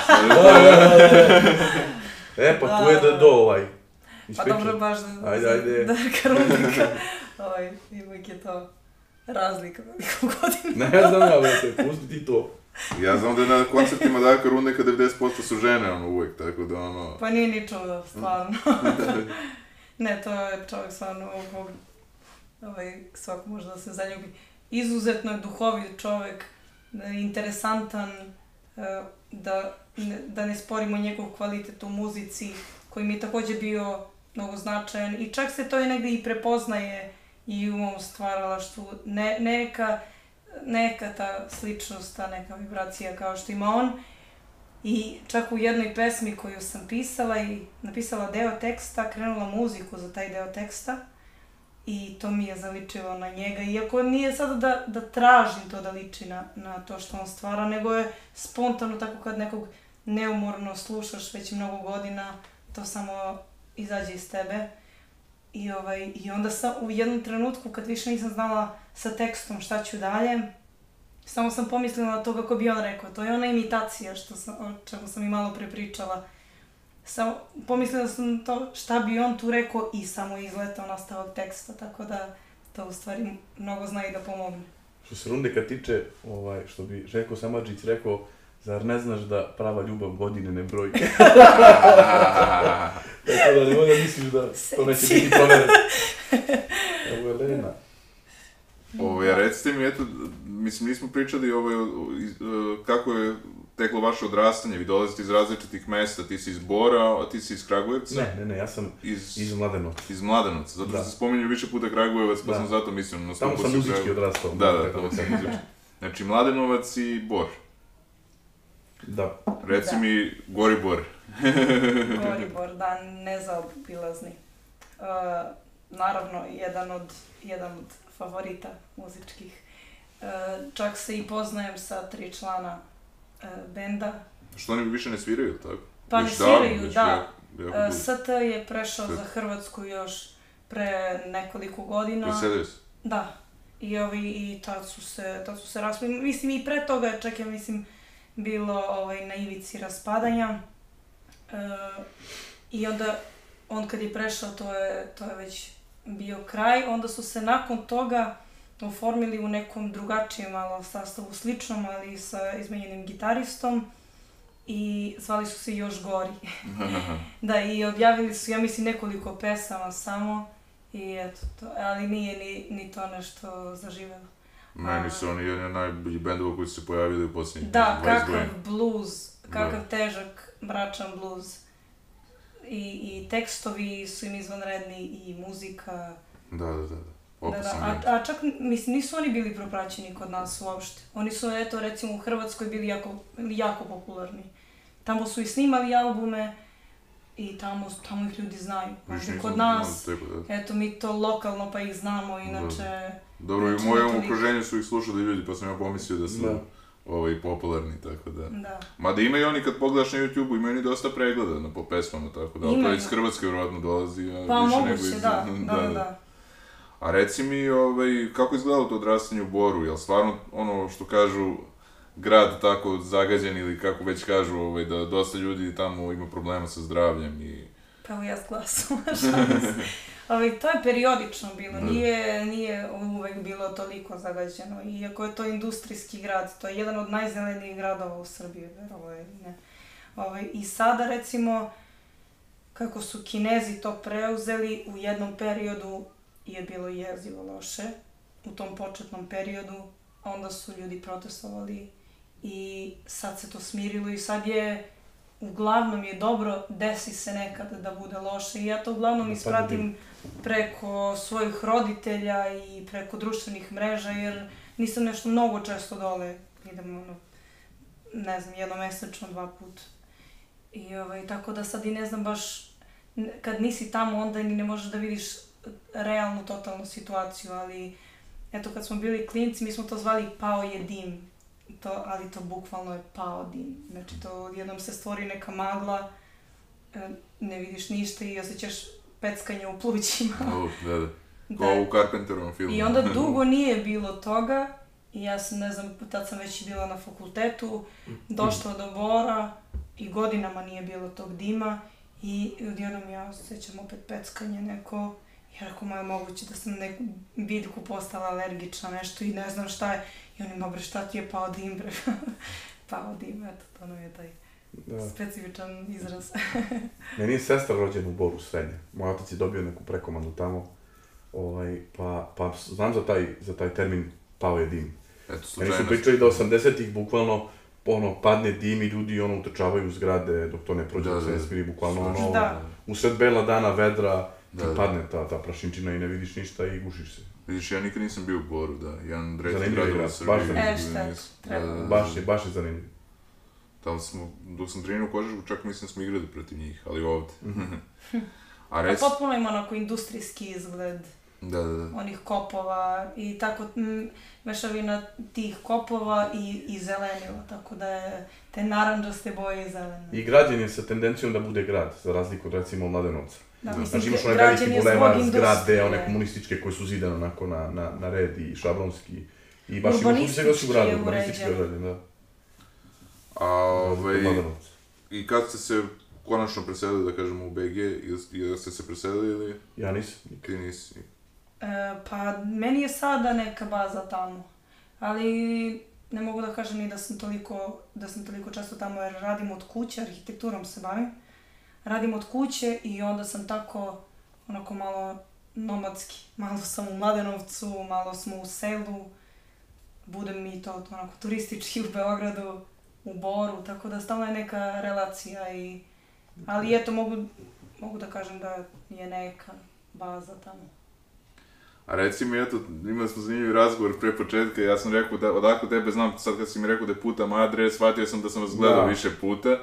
E, pa tu je da do ovaj. Pa Ispričaj. dobro, baš da, Ajde, ajde. Darka Rudnika, ovaj, i uvijek je to razlika veliko godina. Ne znam ja, brate, pusti ti to. Ja znam da je na koncertima Darka Rundeka 90% su žene, ono, uvek, tako da, ono... Pa nije ni čudo, stvarno. ne, to je čovjek stvarno ovog, ovaj, svako može da se zaljubi. Izuzetno je duhovit čovjek, interesantan, e, da ne, da ne sporimo njegov kvalitet u muzici, koji mi je također bio mnogo značajan i čak se to i negdje i prepoznaje i u mom stvaralaštvu. Ne, neka, neka ta sličnost, ta neka vibracija kao što ima on. I čak u jednoj pesmi koju sam pisala i napisala deo teksta, krenula muziku za taj deo teksta i to mi je zaličilo na njega. Iako nije sada da, da tražim to da liči na, na to što on stvara, nego je spontano tako kad nekog neumorno slušaš već mnogo godina, to samo izađe iz tebe. I, ovaj, I onda sam u jednom trenutku kad više nisam znala sa tekstom šta ću dalje, samo sam pomislila na to kako bi on rekao. To je ona imitacija što sam, o čemu sam i malo prepričala. Samo pomislila sam to šta bi on tu rekao i samo je izletao nastavak teksta, tako da to u stvari mnogo zna i da pomogne. Što se Rundeka tiče, ovaj, što bi Željko Samadžić rekao, zar ne znaš da prava ljubav godine ne broji? Tako da nemoj da misliš da to neće biti provereno. Evo je Lena. Ovo, ja recite mi, eto, mislim, nismo pričali ovo, kako je teklo vaše odrastanje, vi dolazite iz različitih mesta, ti si iz Bora, a ti si iz Kragujevca, Ne, ne, ne, ja sam iz, iz Mladenovca. iz Mladenovca, zato što Da. se spominju više puta Kragujevac, pa Da. sam zato mislio na Tamo sam muzički odrastao. Da, da, tako tamo sam muzički. Znači, Mladenovac i Bor. Da. Reci Da. mi, Gori Bor. Goribor, da, nezaobilazni. Uh, naravno, jedan od, jedan od favorita muzičkih. Uh, čak se i poznajem sa tri člana uh, benda. Što oni više ne sviraju, tako? Pa ne davno, sviraju, već da. Uh, dugo. ST je prešao za Hrvatsku još pre nekoliko godina. Preselio se. Da. I ovi, i tad su se, tad su se raspali. Mislim, i pre toga je čak, ja mislim, bilo ovaj, na ivici raspadanja. E, I onda, on kad je prešao, to je, to je već bio kraj. Onda su se nakon toga oformili u nekom drugačijem malo sastavu, sličnom, ali sa izmenjenim gitaristom. I zvali su se Još Gori. da, i objavili su, ja mislim, nekoliko pesama samo. I eto to, ali nije ni, ni to nešto zaživelo. Meni su oni jedni od najboljih bendova koji su se pojavili u posljednjih Da, 20 kakav godina. bluz, kakav Da. težak, mračan bluz. I, I tekstovi su im izvanredni i muzika. Da, da, da. da. Da, da, a, a čak, mislim, nisu oni bili propraćeni kod nas uopšte. Oni su, eto, recimo u Hrvatskoj bili jako, jako popularni. Tamo su i snimali albume i tamo, tamo ih ljudi znaju. Nisam kod nas, tebe, da. eto, mi to lokalno pa ih znamo, inače... Dobro, i u Znači, mojem okruženju su ih slušali ljudi, pa sam ja pomislio da su Da. ovaj, popularni, tako da. Da. Mada ima i oni kad pogledaš na YouTube-u, imaju oni dosta pregleda na, po pesmama, tako da, ali to Imaju. iz Hrvatske vjerojatno dolazi, a Pa više nego moguće, iz... da, da, da, da. A reci mi, ovaj, kako izgledalo to odrastanje u Boru, jel stvarno ono što kažu grad tako zagađen ili kako već kažu ovaj, da dosta ljudi tamo ima problema sa zdravljem i... Pa ja s glasom. Ali to je periodično bilo, Da. nije, nije uvek bilo toliko zagađeno. Iako je to industrijski grad, to je jedan od najzelenijih gradova u Srbiji, verovo ili ne. Ovaj, I sada recimo, kako su Kinezi to preuzeli, u jednom periodu je bilo jezivo loše, u tom početnom periodu, onda su ljudi protestovali i sad se to smirilo i sad je uglavnom je dobro, desi se nekad da bude loše. I ja to uglavnom Da, ispratim preko svojih roditelja i preko društvenih mreža jer nisam nešto mnogo često dole, idem ono, ne znam, jednomesečno, dva put. I ovaj, tako da sad i ne znam baš, kad nisi tamo onda ni ne možeš da vidiš realnu, totalnu situaciju, ali eto kad smo bili klinci mi smo to zvali pao je dim, to, ali to bukvalno je pao dim. Znači to odjednom se stvori neka magla, e, ne vidiš ništa i osjećaš peckanje u plućima. Oh, da, da. Da. Kao u Carpenterovom filmu. I onda dugo nije bilo toga i ja sam, ne znam, tad sam već bila na fakultetu, došla do Bora i godinama nije bilo tog dima i odjednom ja osjećam opet peckanje neko i rekao, ma je moguće da sam neku biljku postala alergična nešto i ne znam šta je. I oni, ma bre, šta ti je pao dim, bre? pao dim, eto, to nam je taj Da. specifičan izraz. Meni je sestra rođena u Boru srednje. Moj otac je dobio neku prekomandu tamo. Ovaj, pa, pa znam za taj, za taj termin pao je dim. Eto, Meni su pričali da 80-ih bukvalno ono, padne dim i ljudi ono utrčavaju u zgrade dok to ne prođe, Da, da, da. bukvalno ono, Da. usred bela dana vedra, ti Da, da. padne ta, ta prašinčina i ne vidiš ništa i gušiš se. Vidiš, ja nikad nisam bio u Boru, da. Jedan Zanimljiv gradova u grad, Srbiji. baš zanimljiv. E, da, da, da. Baš je, baš je zanimljivo. Tamo smo, dok sam trenirao košarku, čak mislim da smo igrali protiv njih, ali ovdje. Mhm. A A reci... potpuno ima onako industrijski izgled. Da, da, da. onih kopova i tako mm, mešavina tih kopova i, i zelenila, tako da je te naranđaste boje i zelene. I građen je sa tendencijom da bude grad, za razliku od recimo Mladenovca. Da, Da. mislim, Znači imaš bulevar, industrije. zgrade, one komunističke koje su zidane onako na, na, na red i šablonski. I baš ima Urbanistički da su grad, je urbanistički uređen. urađen, da. A, ovaj, i kad ste se konačno preselili, da kažemo, u BG, ili, ili ste se preselili ili Ja nisam. ti nisi? E, pa meni je sada neka baza tamo, ali ne mogu da kažem ni da sam toliko, da sam toliko često tamo jer radim od kuće, arhitekturom se bavim. Radim od kuće i onda sam tako onako malo nomadski. Malo sam u Mladenovcu, malo smo u selu, budem mi to onako turistički u Beogradu, u Boru, tako da stalno je neka relacija i... Ali eto, mogu, mogu da kažem da je neka baza tamo. A reci mi, eto, imali smo zanimljiv razgovor pre početka, ja sam rekao da odakle tebe znam, sad kad si mi rekao da je puta moja adres, shvatio sam da sam vas gledao Da. više puta.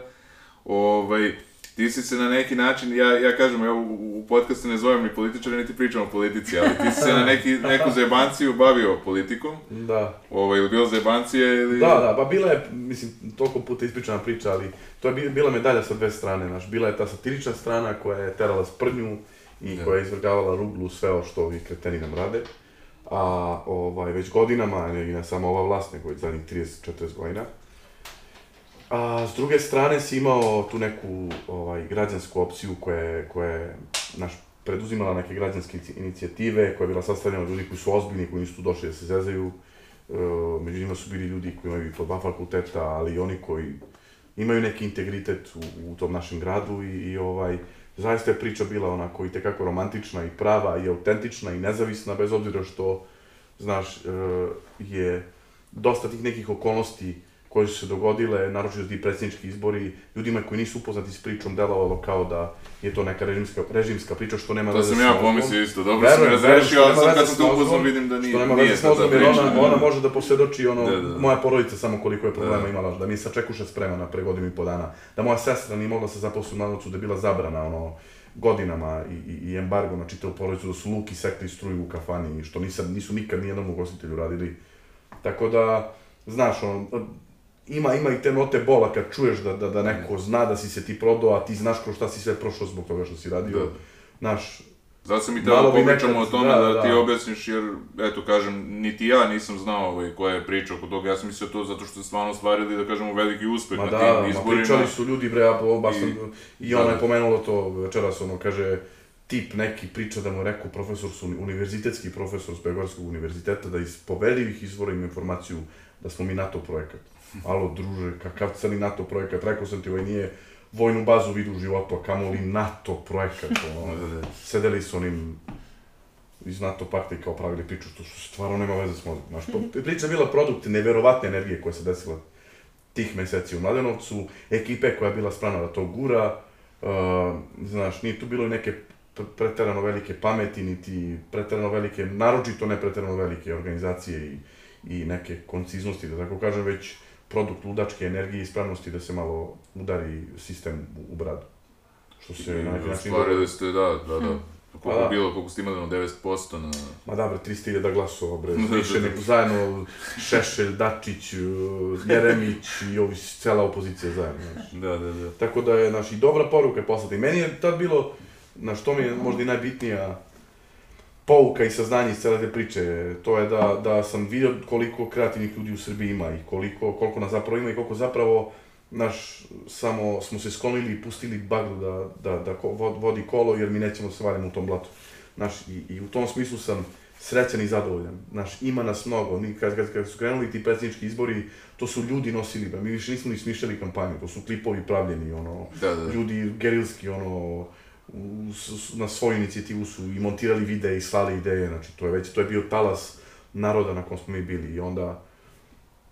Ovaj, ti si se na neki način, ja, ja kažem, ja u, u podcastu ne zovem ni političara, niti pričam o politici, ali ti si se na neki, neku zajebanciju bavio politikom, Da. ovaj, ili bilo zajebancije ili... Da, da, pa bila je, mislim, toliko puta ispričana priča, ali to je bi- bila medalja sa dve strane, znaš. Bila je ta satirična strana koja je terala sprdnju i Da. koja je izvrgavala ruglu sve ovo što ovi kreteni nam rade. A ovaj, već godinama, i ne samo ova vlast, nego i zadnjih 30-40 godina. A s druge strane si imao tu neku ovaj, građansku opciju koja je, koja je naš, preduzimala neke građanske inici- inicijative, koja je bila sastavljena od ljudi koji su ozbiljni, koji nisu tu došli da se zezaju. E, među njima su bili ljudi koji imaju i po dva fakulteta, ali i oni koji imaju neki integritet u, u tom našem gradu i, i ovaj, zaista je priča bila onako i tekako romantična i prava i autentična i nezavisna, bez obzira što, znaš, e, je dosta tih nekih okolnosti koje su se dogodile, naročito ti predsjednički izbori, ljudima koji nisu upoznati s pričom delovalo kao da je to neka režimska, režimska priča što nema To veze sam s ja mozgom. pomislio isto, dobro sam Verujem, verujem, razrešio, ali sad kad sam te upoznao vidim da nije, Što nema veze s ta jer ona, ona može da posvjedoči ono, Da, da, da. moja porodica samo koliko je problema Da. imala, da mi je sačekuša spremana pre godinu i po dana, da moja sestra nije mogla se zaposliti u Mlanovcu, da je bila zabrana, ono, godinama i, i, i embargo na čitavu porodicu, da su luki sekli struju u kafani, i što nisam, nisu nikad nijednom ugostitelju radili. Tako da, znaš, ono, ima, ima i te note bola kad čuješ da, da, da neko zna da si se ti prodao, a ti znaš kroz šta si sve prošao zbog toga što si radio. Da. Znaš, Zato sam i teo bi popričamo o tome da, da, da. ti objasniš, jer, eto, kažem, niti ja nisam znao ovaj, koja je priča oko toga, ja sam mislio to zato što ste stvarno ostvarili, da kažemo, veliki uspeh Ma na da, tim ma izborima. pričali su ljudi, bre, ja baš sam, i, da, ona da. je pomenulo to večeras, ono, kaže, tip neki priča da mu je rekao profesor su, univerzitetski profesor s Beogradskog univerziteta, da iz poverljivih izvora ima informaciju da smo mi NATO projekat. Alo, druže, kakav crni NATO projekat, rekao sam ti, ovaj nije vojnu bazu vidu u životu, a kamoli NATO projekat, ono, Da, da. sedeli su onim iz NATO pakta i kao pravili priču, što su stvarno nema veze s mozgom. Znaš, pa priča je bila produkt neverovatne energije koja se desila tih meseci u Mladenovcu, ekipe koja je bila spremna da to gura, uh, znaš, nije tu bilo i neke pre- preterano velike pameti, niti preterano velike, naročito ne preterano velike organizacije i, i neke konciznosti, da tako kažem, već produkt ludačke energije i spremnosti da se malo udari sistem u, bradu. Što se na neki I način... ostvarili ste, da, da, da. Koliko Pa da. bilo, koliko ste imali, ono, 9% na... Ma da bre, 300.000 glasova bre, Da, da, više da. nego zajedno Šešelj, Dačić, uh, Jeremić i ovi, cela opozicija zajedno, znaš. Da, da, da. Tako da je, znaš, i dobra poruka je poslata. I meni je tad bilo, znaš, to mi je možda i najbitnija pouka i saznanje iz cele te priče, to je da, da sam vidio koliko kreativnih ljudi u Srbiji ima i koliko, koliko nas zapravo ima i koliko zapravo, naš, samo smo se sklonili i pustili bagru da, da, da vodi kolo jer mi nećemo da se valimo u tom blatu. Znaš, i, i u tom smislu sam srećan i zadovoljan. Znaš, ima nas mnogo. Mi, kad, kad, kad su krenuli ti predsjednički izbori, to su ljudi nosili, ba. mi više nismo ni smišljali kampanju, to su klipovi pravljeni, ono, Da, da. ljudi gerilski, ono, na svoju inicijativu su i montirali videe i slali ideje, znači to je već, to je bio talas naroda na kom smo mi bili i onda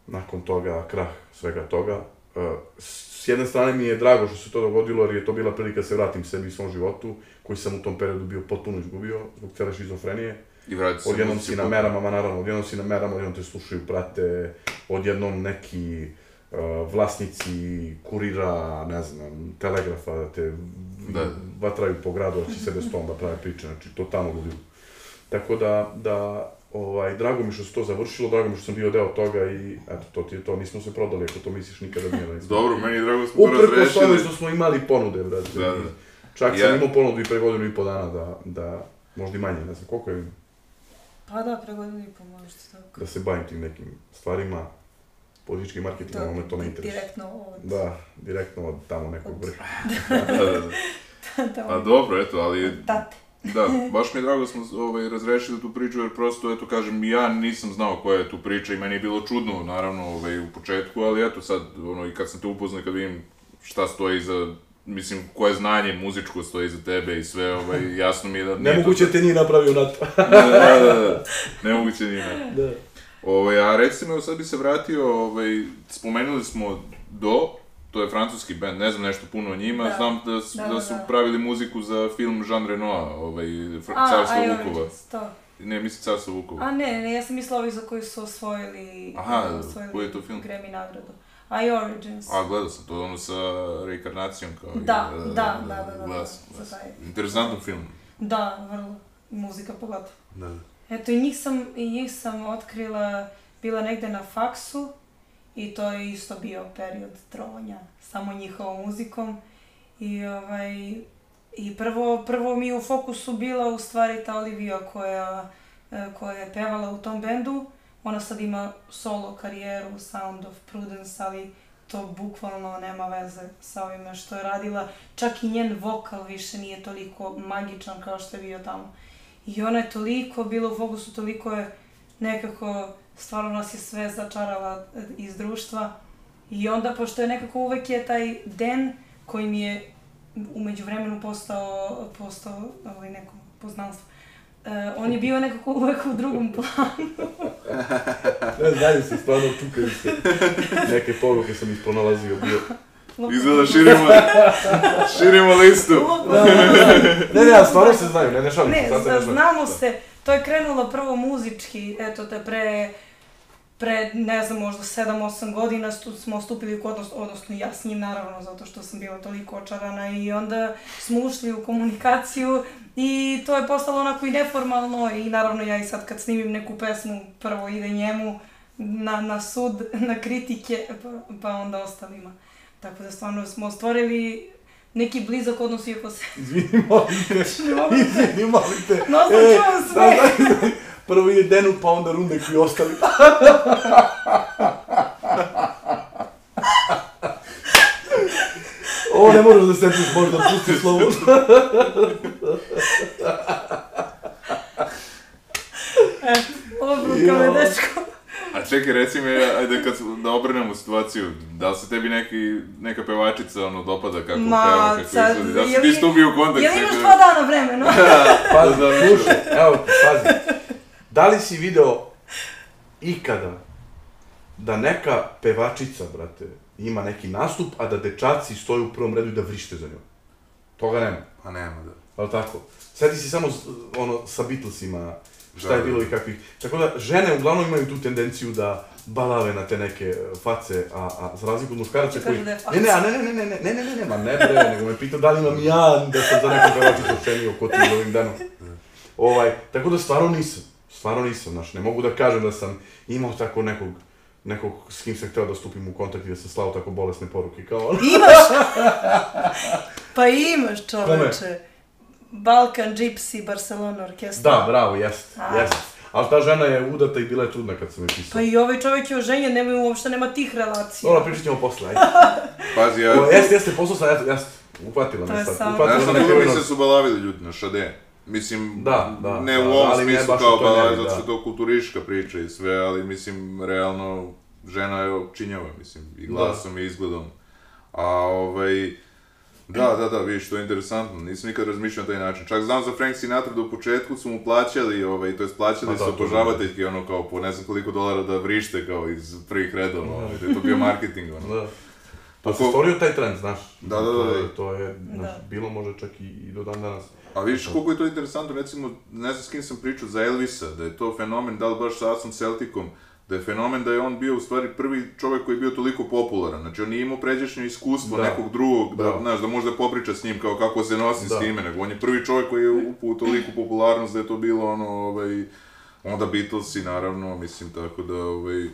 nakon toga krah svega toga. E, S jedne strane mi je drago što se to dogodilo jer je to bila prilika da se vratim sebi i svom životu koji sam u tom periodu bio potpuno izgubio zbog cele šizofrenije. I vratite se Odjednom si na merama, ma naravno, odjednom si na merama, odjednom te slušaju, prate, odjednom neki vlasnici kurira, ne znam, telegrafa, da te Da. vatraju po gradu, da će sede s tom da prave priče, znači totalno ludilo. Tako da, da, ovaj, drago mi što se to završilo, drago mi što sam bio deo toga i eto, to ti je to, nismo se prodali, ako to misliš nikada nije da nismo. Dobro, meni je drago da smo to Uprkos tome razrešili. što smo imali ponude, brate. Da, da. Čak Ja- sam imao ponudu i pre godinu i po dana da, da možda i manje, ne znam koliko je Pa da, pre godinu i pol možda tako. da se bavim tim nekim stvarima. Politički marketing, me to ne interesuje. direktno od... Da, direktno od tamo nekog Od- vrha. Da, da, da. Pa dobro, eto, ali tate. Da, baš mi je drago da smo ovaj, razrešili tu priču, jer prosto, eto, kažem, ja nisam znao koja je tu priča i meni je bilo čudno, naravno, ovaj, u početku, ali eto sad, ono, i kad sam te upoznao, kad vidim šta stoji iza, mislim, koje znanje muzičko stoji iza tebe i sve, ovaj, jasno mi je da... Nemoguće to- te nije napravio na to. Da, da, da, da, nemoguće nije, da. Ovaj, a reci mi, evo sad bi se vratio, ovaj, spomenuli smo Do, to je francuski band, ne znam nešto puno o njima, Da. znam da, su, Da, da, da, su da. pravili muziku za film Jean Renoir, ovaj, Fr- A, Carstvo I Vukova. Origins, to. Ne, mislim Carstvo Vukova. A ne, ne, ja sam mislila ovi za koji su osvojili, Aha, osvojili koji je to film? Grammy nagradu. iOrigins. A, gledao sam to, ono sa reinkarnacijom kao... i- Da, da, da, da, da, da, Gledao sam, za gledao sam. taj. Interesantan film. Da, vrlo. Muzika pogotovo. Da. Eto, i njih sam, i njih sam otkrila, bila negde na faksu i to je isto bio period trovanja samo njihovom muzikom. I, ovaj, i prvo, prvo mi u fokusu bila u stvari ta Olivia koja, e, koja je pevala u tom bendu. Ona sad ima solo karijeru, Sound of Prudence, ali to bukvalno nema veze sa ovime što je radila. Čak i njen vokal više nije toliko magičan kao što je bio tamo. I ona je toliko bila u fokusu, toliko je nekako, stvarno nas je sve začarala e, iz društva. I onda, pošto je nekako uvek je taj den koji mi je umeđu vremenu postao, postao ovaj, neko poznanstvo. E, on je bio nekako uvek u drugom planu. Ne, znaju se, stvarno čukaju se. Neke poruke sam ispronalazio bio. Izgleda širimo, širimo listu. Ne, ne, a stvarno se znaju, ne, ne šalim se, Ne, znamo se, to je krenulo prvo muzički, eto te pre, pre ne znam, možda 7-8 godina stu, smo stupili u odnos, odnosno ja s njim naravno, zato što sam bila toliko očarana i onda smo ušli u komunikaciju i to je postalo onako i neformalno i naravno ja i sad kad snimim neku pesmu, prvo ide njemu na, na sud, na kritike, pa, pa onda ostalima. Tako da stvarno smo stvorili neki blizak odnos iako se Izvini, molim te. se Izvini, molim te. No, sam E, čuo sve. da, da, da. Prvo ide Denu, pa onda Rundek i ostali. Ovo ne možeš da setiš, možda pusti slovo. Obrukao me Jo. dečko. Čekaj, reci mi, ajde kad, da obrnemo situaciju, da li se tebi neki, neka pevačica ono dopada kako Ma, peva, kako sad, izgleda, da li si ti stupio u kontakt Jel imaš dva dana vremena? Pazi, slušaj, evo, pazi. Da li si video ikada da neka pevačica, brate, ima neki nastup, a da dečaci stoju u prvom redu i da vrište za njom? Toga nema. Pa nema, da. Ali tako? Sjeti si samo ono sa Beatlesima, šta Da, je da. bilo i kakvih. Tako da, žene uglavnom imaju tu tendenciju da balave na te neke e, face, a, a za razliku od muškaraca koji... da. Ne, ne, a ne, ne, ne, ne, ne, ne, ne, ne, ne, ma ne bre, nego me pitao da li imam ja da sam za neku pevačicu očenio ko ti ovim danom. Ovaj, tako da stvarno nisam, stvarno nisam, znaš, ne mogu da kažem da sam imao tako nekog, nekog s kim sam hteo da stupim u kontakt i da sam slao tako bolesne poruke kao ono. Imaš! Pa imaš čoveče. Balkan Gypsy Barcelona orkestra. Da, bravo, jest, A. jest. Ali ta žena je udata i bila je trudna kad sam je pisao. Pa i ovaj čovjek je oženjen, nema, uopšte nema tih relacija. Dobro, pričat ćemo posle, ajde. Pazi, ja... O, Jeste, jeste, posao sam, jeste, jeste. Uhvatila To me sad. samo- Uhvatila Znaš bilo mi se su balavili ljudi na šade? Mislim, Da, da, ne da, u ovom ali ne smislu kao balave, zato da. što je to kulturistička priča i sve, ali mislim, realno, žena je činjava, mislim, i glasom i izgledom. A ovaj, da, da, da, vidiš, to je interesantno, nisam nikad razmišljao na taj način. Čak znam za Frank Sinatra da u početku su mu plaćali, ovaj, to jest plaćali Pa da, su to obožavateljki, ono kao po ne znam koliko dolara da vrište kao iz prvih redova, ovaj, da je to bio marketing, ono. Da. Pa se stvorio taj trend, znaš. Da, da, da, To je, da. to je znaš, Da. bilo može čak i, i do dan danas. A vidiš koliko je to interesantno, recimo, ne znam s kim sam pričao za Elvisa, da je to fenomen, da li baš sa Asom Celticom, da je fenomen da je on bio u stvari prvi čovjek koji je bio toliko popularan, znači on nije imao pređašnje iskustvo Da. nekog drugog, da, Da. znaš, da možda popriča s njim kao kako se nosi Da. s time, nego on je prvi čovjek koji je upao u toliku popularnost da je to bilo ono, ovaj, onda Beatlesi naravno, mislim, tako da, ovaj,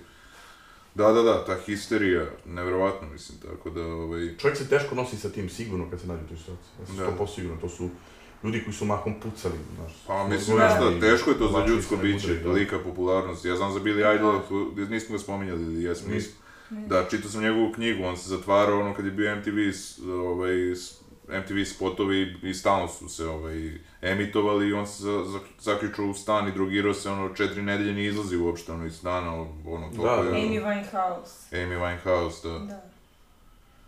da, da, da, ta histerija, nevjerovatno, mislim, tako da, ovaj, Čovjek se teško nosi sa tim sigurno kad se nađe u toj situaciji. Ja sam Da. to posigurno, to su ljudi koji su mahom pucali, znaš. Pa mislim, znaš šta, teško je to za ljudsko biće, da. velika popularnost. Ja znam za Billy Idol, tu- nismo ga spominjali, ili jesmo, nismo. Da, čitao sam njegovu knjigu, on se zatvarao ono kad je bio MTV, ovaj, MTV spotovi i stalno su se ovaj, emitovali i on se za, za, zaključao u stan i drogirao se, ono, četiri nedelje nije izlazi uopšte, ono, iz stana, ono, toliko Da, je... da. Amy Winehouse. Amy Winehouse, da. Da.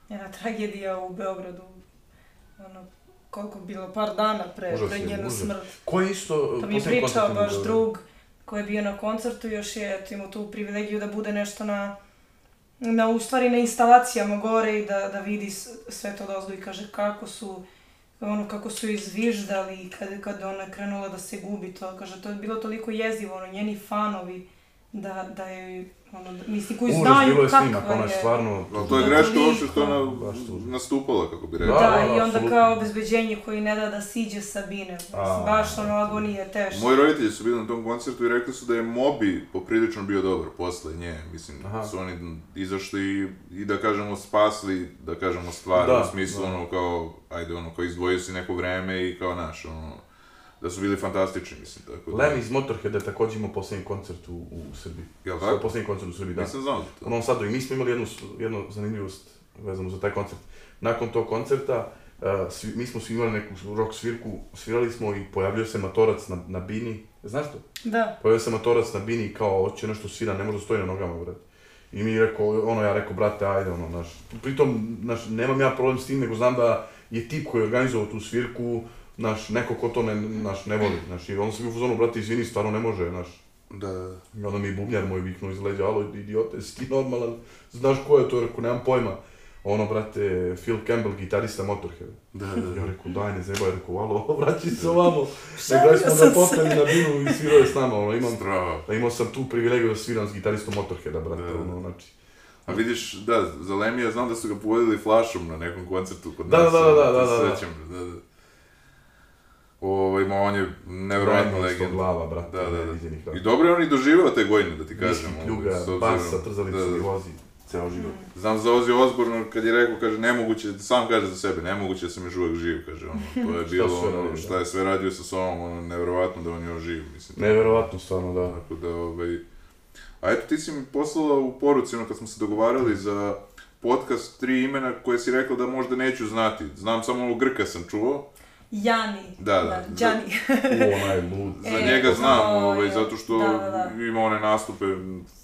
Jedna tragedija u Beogradu. Ono, koliko bilo, par dana pre, Užas pre je, njenu užas. smrt. Ko je isto... To mi je pričao baš imao? drug koji je bio na koncertu, još je eto, imao tu privilegiju da bude nešto na, na u stvari na instalacijama gore i da, da vidi sve to dozgo i kaže kako su ono kako su izviždali kad, kad ona krenula da se gubi to, kaže to je bilo toliko jezivo, ono njeni fanovi da, da je, ono, mislim, koji Užas, znaju bilo je kakva snimak, ona je stvarno... Ali to je Da, greška uopšte što ona nastupala, kako bi rekao. Da, Da, i onda apsolutno. kao obezbeđenje koji ne da da siđe Sabine. Mislim, A, baš ono agonije teško. Moji roditelji su bili na tom koncertu i rekli su da je Mobi poprilično bio dobar posle nje. Mislim, Aha. su oni izašli i, i da kažemo spasli, da kažemo stvar Da, u smislu da. ono kao, ajde ono, kao izdvojio si neko vreme i kao naš, ono, da su bili fantastični, mislim, tako da. Lem iz Motorheada je također imao posljednji koncert u, u Srbiji. Jel tako? Posljednji koncert u Srbiji, da. Nisam znao za U to. Novom Sadu i mi smo imali jednu, jednu zanimljivost vezanu za taj koncert. Nakon tog koncerta, uh, svi, mi smo svi imali neku rock svirku, svirali smo i pojavljuje se matorac na, na bini. Znaš to? Da. Pojavio se matorac na bini i kao, hoće nešto svira, ne može da stoji na nogama, brate. I mi rekao, ono, ja rekao, brate, ajde, ono, znaš. Pritom, znaš, nemam ja problem s tim, nego znam da je tip koji je organizovao tu svirku, znaš, neko ko to ne, znaš, ne voli, znaš. I on se bio u fazonu, brate, izvini, stvarno ne može, znaš. Da, da, da. I onda mi bubnjar moj viknuo iz leđa, alo, idiote, jesi ti normalan, znaš ko je to, rekao, nemam pojma. Ono, brate, Phil Campbell, gitarista Motorhead. Da, da, da. Ja rekao, daj, ne zebaj, rekao, alo, vraćaj se ovamo. Šalio Negdje smo ga popeli na binu i svirao je s nama, ono, imam, Strava. da imao sam tu privilegiju da sviram s gitaristom Motorheada, brate, Da, da. ono, znači. A vidiš, da, za Lemija znam da su ga povodili flašom na nekom koncertu kod Da, nas. da, da, da, da, se da. Sećam, da, da. Ovo, ima, on je isto legenda. glava, brate, Da, da, da. da. I dobro je on i doživeo te godine, da ti kažem. ovaj, pljuga, s obzirom- bas sa trzalicom da, da. i vozi ceo život. Znam za Ozzy Osbourne kad je rekao, kaže, nemoguće, sam kaže za sebe, nemoguće da sam još uvijek živ, kaže, ono, to je Šta bilo, sve ono, šta je sve radio sa sobom, ono, nevjerovatno da on još živ, mislim. Neverovatno, stvarno, da. Tako da, ovaj... A eto, ti si mi poslala u poruci, ono, kad smo se dogovarali za podcast tri imena koje si rekla da možda neću znati. Znam samo ovo Grka sam čuo. Jani. Da, da. Jani. U, onaj lud. Za E, njega znam, ovo ovaj, zato što da, da, da. ima one nastupe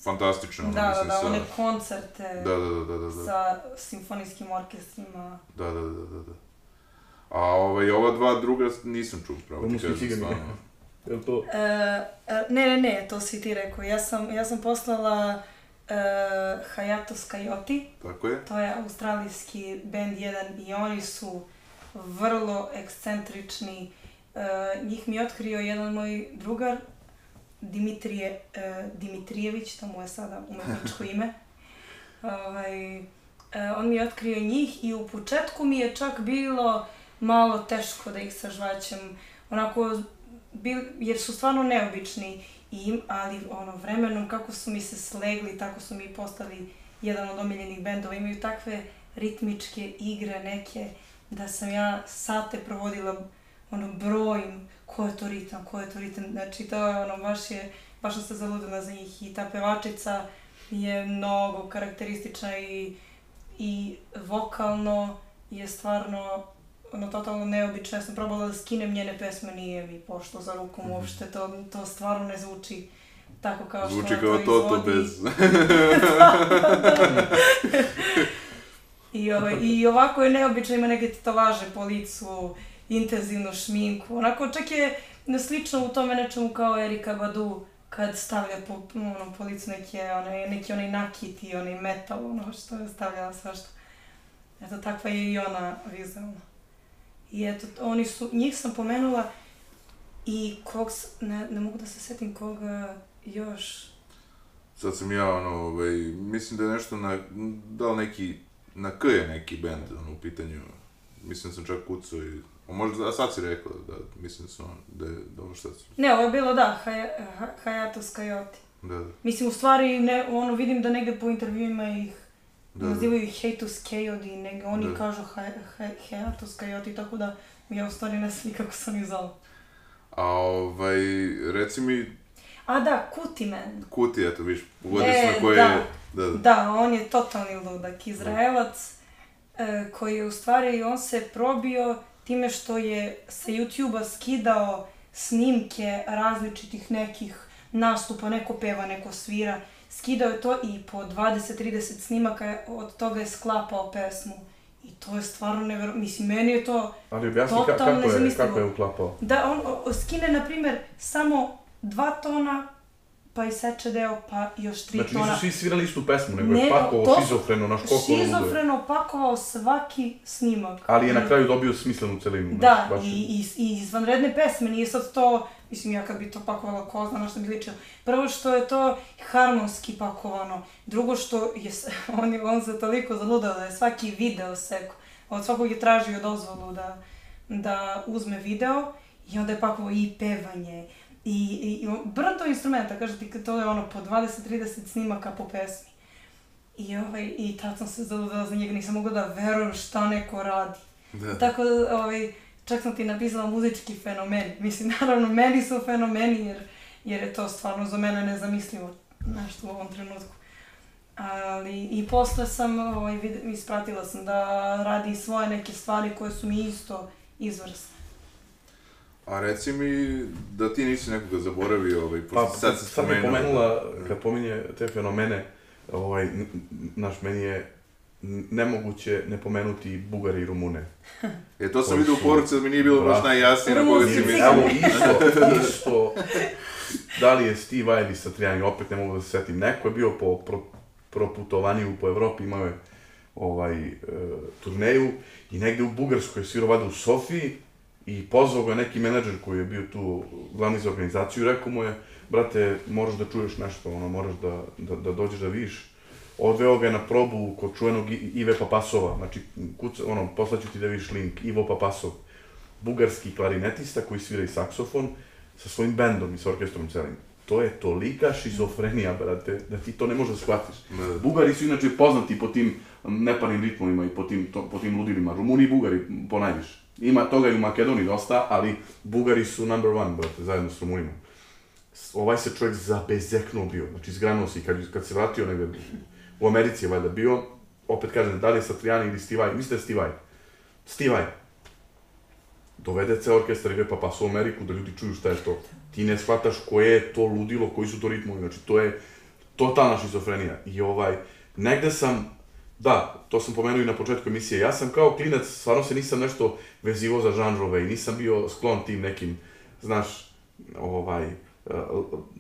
fantastične, ono, Da, da, mislim, da, sa... one koncerte Da, da, da, da, da, da. sa simfonijskim orkestrima. Da, da, da, da, da. A ovaj, ova dva druga nisam čuo, pravo ti Rumunski kažem, cigani. stvarno. Jel to? E, e, ne, ne, ne, to si ti rekao. Ja sam, ja sam poslala e, Hayato Skayoti. Tako je? To je australijski band jedan i oni su vrlo ekscentrični. E, njih mi je otkrio jedan moj drugar, Dimitrije, e, Dimitrijević, to mu je sada umetničko ime. Ovaj, e, on mi je otkrio njih i u početku mi je čak bilo malo teško da ih sažvaćem. Onako, bil, jer su stvarno neobični, im- ali ono, vremenom kako su mi se slegli, tako su mi postali jedan od omiljenih bendova. Imaju takve ritmičke igre neke, da sam ja sate provodila ono, brojim ko je to ritam, ko je to ritam. Znači, to je ono, baš je, baš se zaludila za njih i ta pevačica je mnogo karakteristična i, i vokalno je stvarno ono, totalno neobično. Ja sam probala da skinem njene pesme, nije mi pošlo za rukom uopšte, to, to stvarno ne zvuči tako kao što Zvuči ona kao to Toto izvodi. bez... I, ovaj, I ovako je neobično, ima neke tetovaže po licu, intenzivnu šminku. Onako čak je slično u tome nečemu kao Erika Badu kad stavlja po, ono, po licu neke, onaj, neki onaj nakit i onaj metal, ono što je stavljala svašta. Eto, takva je i ona vizualno. I eto, oni su, njih sam pomenula i kog, ne, ne mogu da se setim koga još. Sad sam ja, ono, ovaj, mislim da je nešto na, da li neki, na K je neki band, ono, u pitanju, mislim da sam čak kucao i, a možda, a sad si rekla, da, mislim da on- da je, dobro šta su, Ne, ovo je bilo da, Haya- Ha- Hayato Skayoti. da, da, Mislim, u stvari, ne, ono, vidim da negde po intervjuima ih da, nazivaju ih Hatus Kayodi, nego oni Da. kažu Ha- Ha- Hayatus Kayoti, tako da ja u stvari ne znam ni kako sam ih zvala. A ovaj, reci mi, A da, Kutiman. Kuti, eto, viš, pogodio E, na koje da. Da, da, Da, on je totalni ludak, Izraelac, e, koji je u stvari, on se probio time što je sa YouTube-a skidao snimke različitih nekih nastupa, neko peva, neko svira. Skidao je to i po 20-30 snimaka od toga je sklapao pesmu. I to je stvarno nevjerojatno. Mislim, meni je to... Ali objasni ka, kako, je, kako je uklapao. Da on o- skine, na primjer, samo dva tona pa i seče deo, pa još tri Znači tona. nisu svi svirali istu pesmu, nego Ne, je pakovao šizofreno, naš koliko. Šizofreno pakovao svaki snimak. Ali je na I- kraju dobio smislenu celinu. Da, baš je- i, i, i izvanredne pesme, nije sad to, mislim ja kad bi to pakovala ko zna na što bi ličilo. Prvo što je to harmonski pakovano, drugo što je, on, je, on se toliko zaludao da je svaki video seko, od svakog je tražio dozvolu da, da uzme video i onda je pakovao i pevanje, i, i, i brdo instrumenta, kaže ti, to je ono po 20-30 snimaka po pesmi. I, ovaj, i tad sam se zaludala za njega, nisam mogla da verujem šta neko radi. Da. Tako da, ovaj, čak sam ti napisala muzički fenomen. Mislim, naravno, meni su fenomeni jer, jer je to stvarno za mene nezamislivo nešto u ovom trenutku. Ali i posle sam, ovaj, vid- ispratila sam da radi svoje neke stvari koje su mi isto izvrsne. A reci mi da ti nisi nekoga zaboravio, ovaj, pošto Pa, si sad mi je spomenuo. pomenula, kad pominje te fenomene, ovaj, n- n- znaš, meni je nemoguće ne pomenuti Bugare i Rumune. E, to sam vidio u poruci, ali mi nije bilo baš najjasnije na koga si mislio. Evo, isto, isto, da li je Steve Vai ili Satriani, opet ne mogu da se setim. Neko je bio po pro, proputovanju po Evropi, imao je ovaj, e, turneju i negde u Bugarskoj je svirao vada u Sofiji i pozvao ga neki menadžer koji je bio tu glavni za organizaciju i rekao mu je, brate, moraš da čuješ nešto, ono, moraš da, da, da dođeš da vidiš. Odveo ga je na probu kod čuvenog Ive Papasova, znači, kuca, ono, poslaću ti da vidiš link, Ivo Papasov, bugarski klarinetista koji svira i saksofon sa svojim bendom i sa orkestrom celim. To je tolika šizofrenija, brate, da ti to ne možeš da shvatiš. Bugari su inače poznati po tim neparnim ritmovima i po tim, to, po tim ludilima. Rumuni i Bugari ponajviše. Ima toga i u Makedoniji dosta, ali Bugari su number one, brate, zajedno s Rumunima. Ovaj se čovjek zabezeknuo bio, znači zgranuo se i kad, kad se vratio negde u Americi je valjda bio, opet kažem, da li je Satriani ili Steve Vai, mislim da je. Steve Vai. Dovede ceo orkestar i pa pasu u Ameriku da ljudi čuju šta je to. Ti ne shvataš koje je to ludilo, koji su to ritmovi, znači to je totalna šizofrenija. I ovaj, negde sam, da, to sam pomenuo i na početku emisije, ja sam kao klinac, stvarno se nisam nešto vezivo za žanrove i nisam bio sklon tim nekim, znaš, ovaj, eh,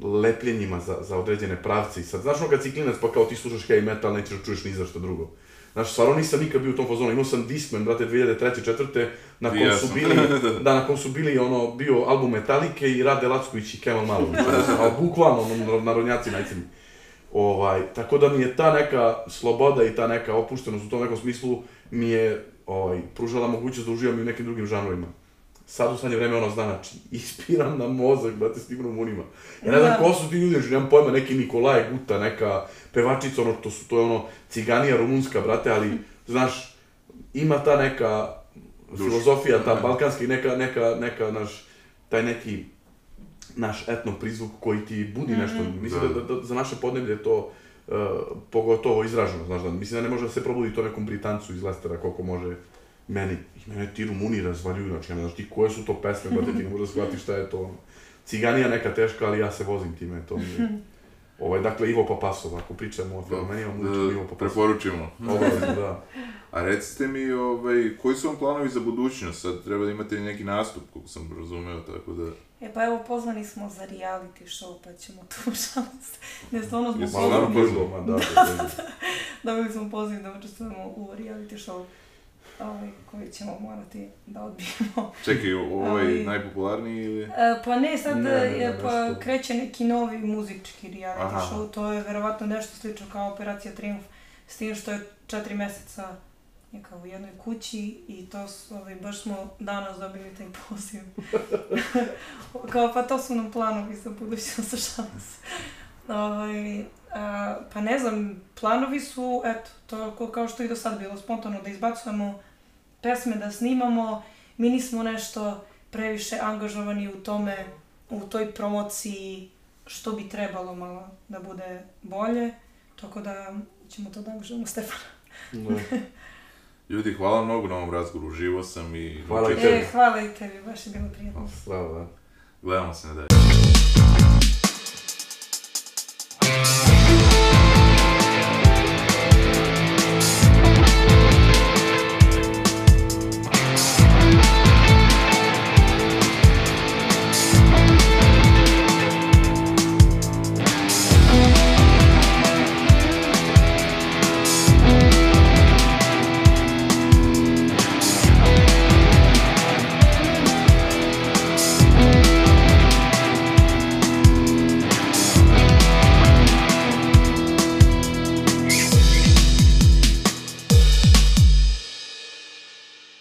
lepljenjima za, za određene pravce i sad, znaš ono kad si klinac pa kao ti slušaš heavy metal, nećeš da čuješ ni za što drugo. Znaš, stvarno nisam nikad bio u tom fazonu, imao sam Discman, brate, 2003. četvrte, na kom ja su bili, da, na kom su bili, ono, bio album Metalike i Rade Lacković i Kemal Malović, ono, ali bukvalno, ono, narodnjaci najcrnji. Ovaj, tako da mi je ta neka sloboda i ta neka opuštenost u tom nekom smislu mi je ovaj, pružala mogućnost da uživam i u nekim drugim žanrovima. Sad u zadnje vreme ono zna, znači, ispiram na mozak, brate, s tim rumunima. Ja ne znam Da. ko su ti ljudi, nemam pojma, neki Nikolaj Guta, neka pevačica, ono, to, su, to je ono, ciganija rumunska, brate, ali, znaš, ima ta neka Duša. filozofija, ta Da. balkanska i neka, neka, neka, naš, taj neki naš etno prizvuk koji ti budi nešto. Mislim Da. da, da, da za naše podneblje je to uh, pogotovo izraženo, znaš da, mislim da ne može da se probudi to nekom Britancu iz Lestera koliko može meni. I mene ti Rumuni razvaljuju, znači ja ne znaš ti koje su to pesme, brate, ti ne možeš da shvatiš šta je to. Ciganija neka teška, ali ja se vozim time, to mi je. Ovaj, dakle, Ivo Papasov, ako pričamo o fenomenima, Ivo Da, Papasov. preporučimo. Obavezno, da. A recite mi, ovaj, koji su vam planovi za budućnost? Sad treba da imate neki nastup, koliko sam razumeo, tako da... E pa evo, pozvani smo za reality show, pa ćemo tu šans. Ne, smo Jesu Malo stvarno pozvani. nam pozvao, ma da, da, da. Dobili smo poziv da učestvujemo u reality show ovaj, koji ćemo morati da odbijemo. Čekaj, ovaj Ali- najpopularniji ili... E, pa ne, sad Ne, ne, ne, je, pa kreće neki novi muzički reality Aha. show, to je verovatno nešto slično kao Operacija Triumf, s tim što je četiri meseca je kao u jednoj kući i to su, ovaj, baš smo danas dobili taj poziv. kao pa to su nam planovi za budućnost za šans. Ovaj, a, pa ne znam, planovi su, eto, to kao što i do sad bilo, spontano da izbacujemo pesme, da snimamo, mi nismo nešto previše angažovani u tome, u toj promociji, što bi trebalo malo da bude bolje, tako da ćemo to da angažujemo Stefana. Da. Ljudi, hvala mnogo na ovom razgovoru, uživo sam i... Hvala i tebi. E, hvala i tebi, baš je bilo prijatno. Strava, da. Gledamo se na dalje.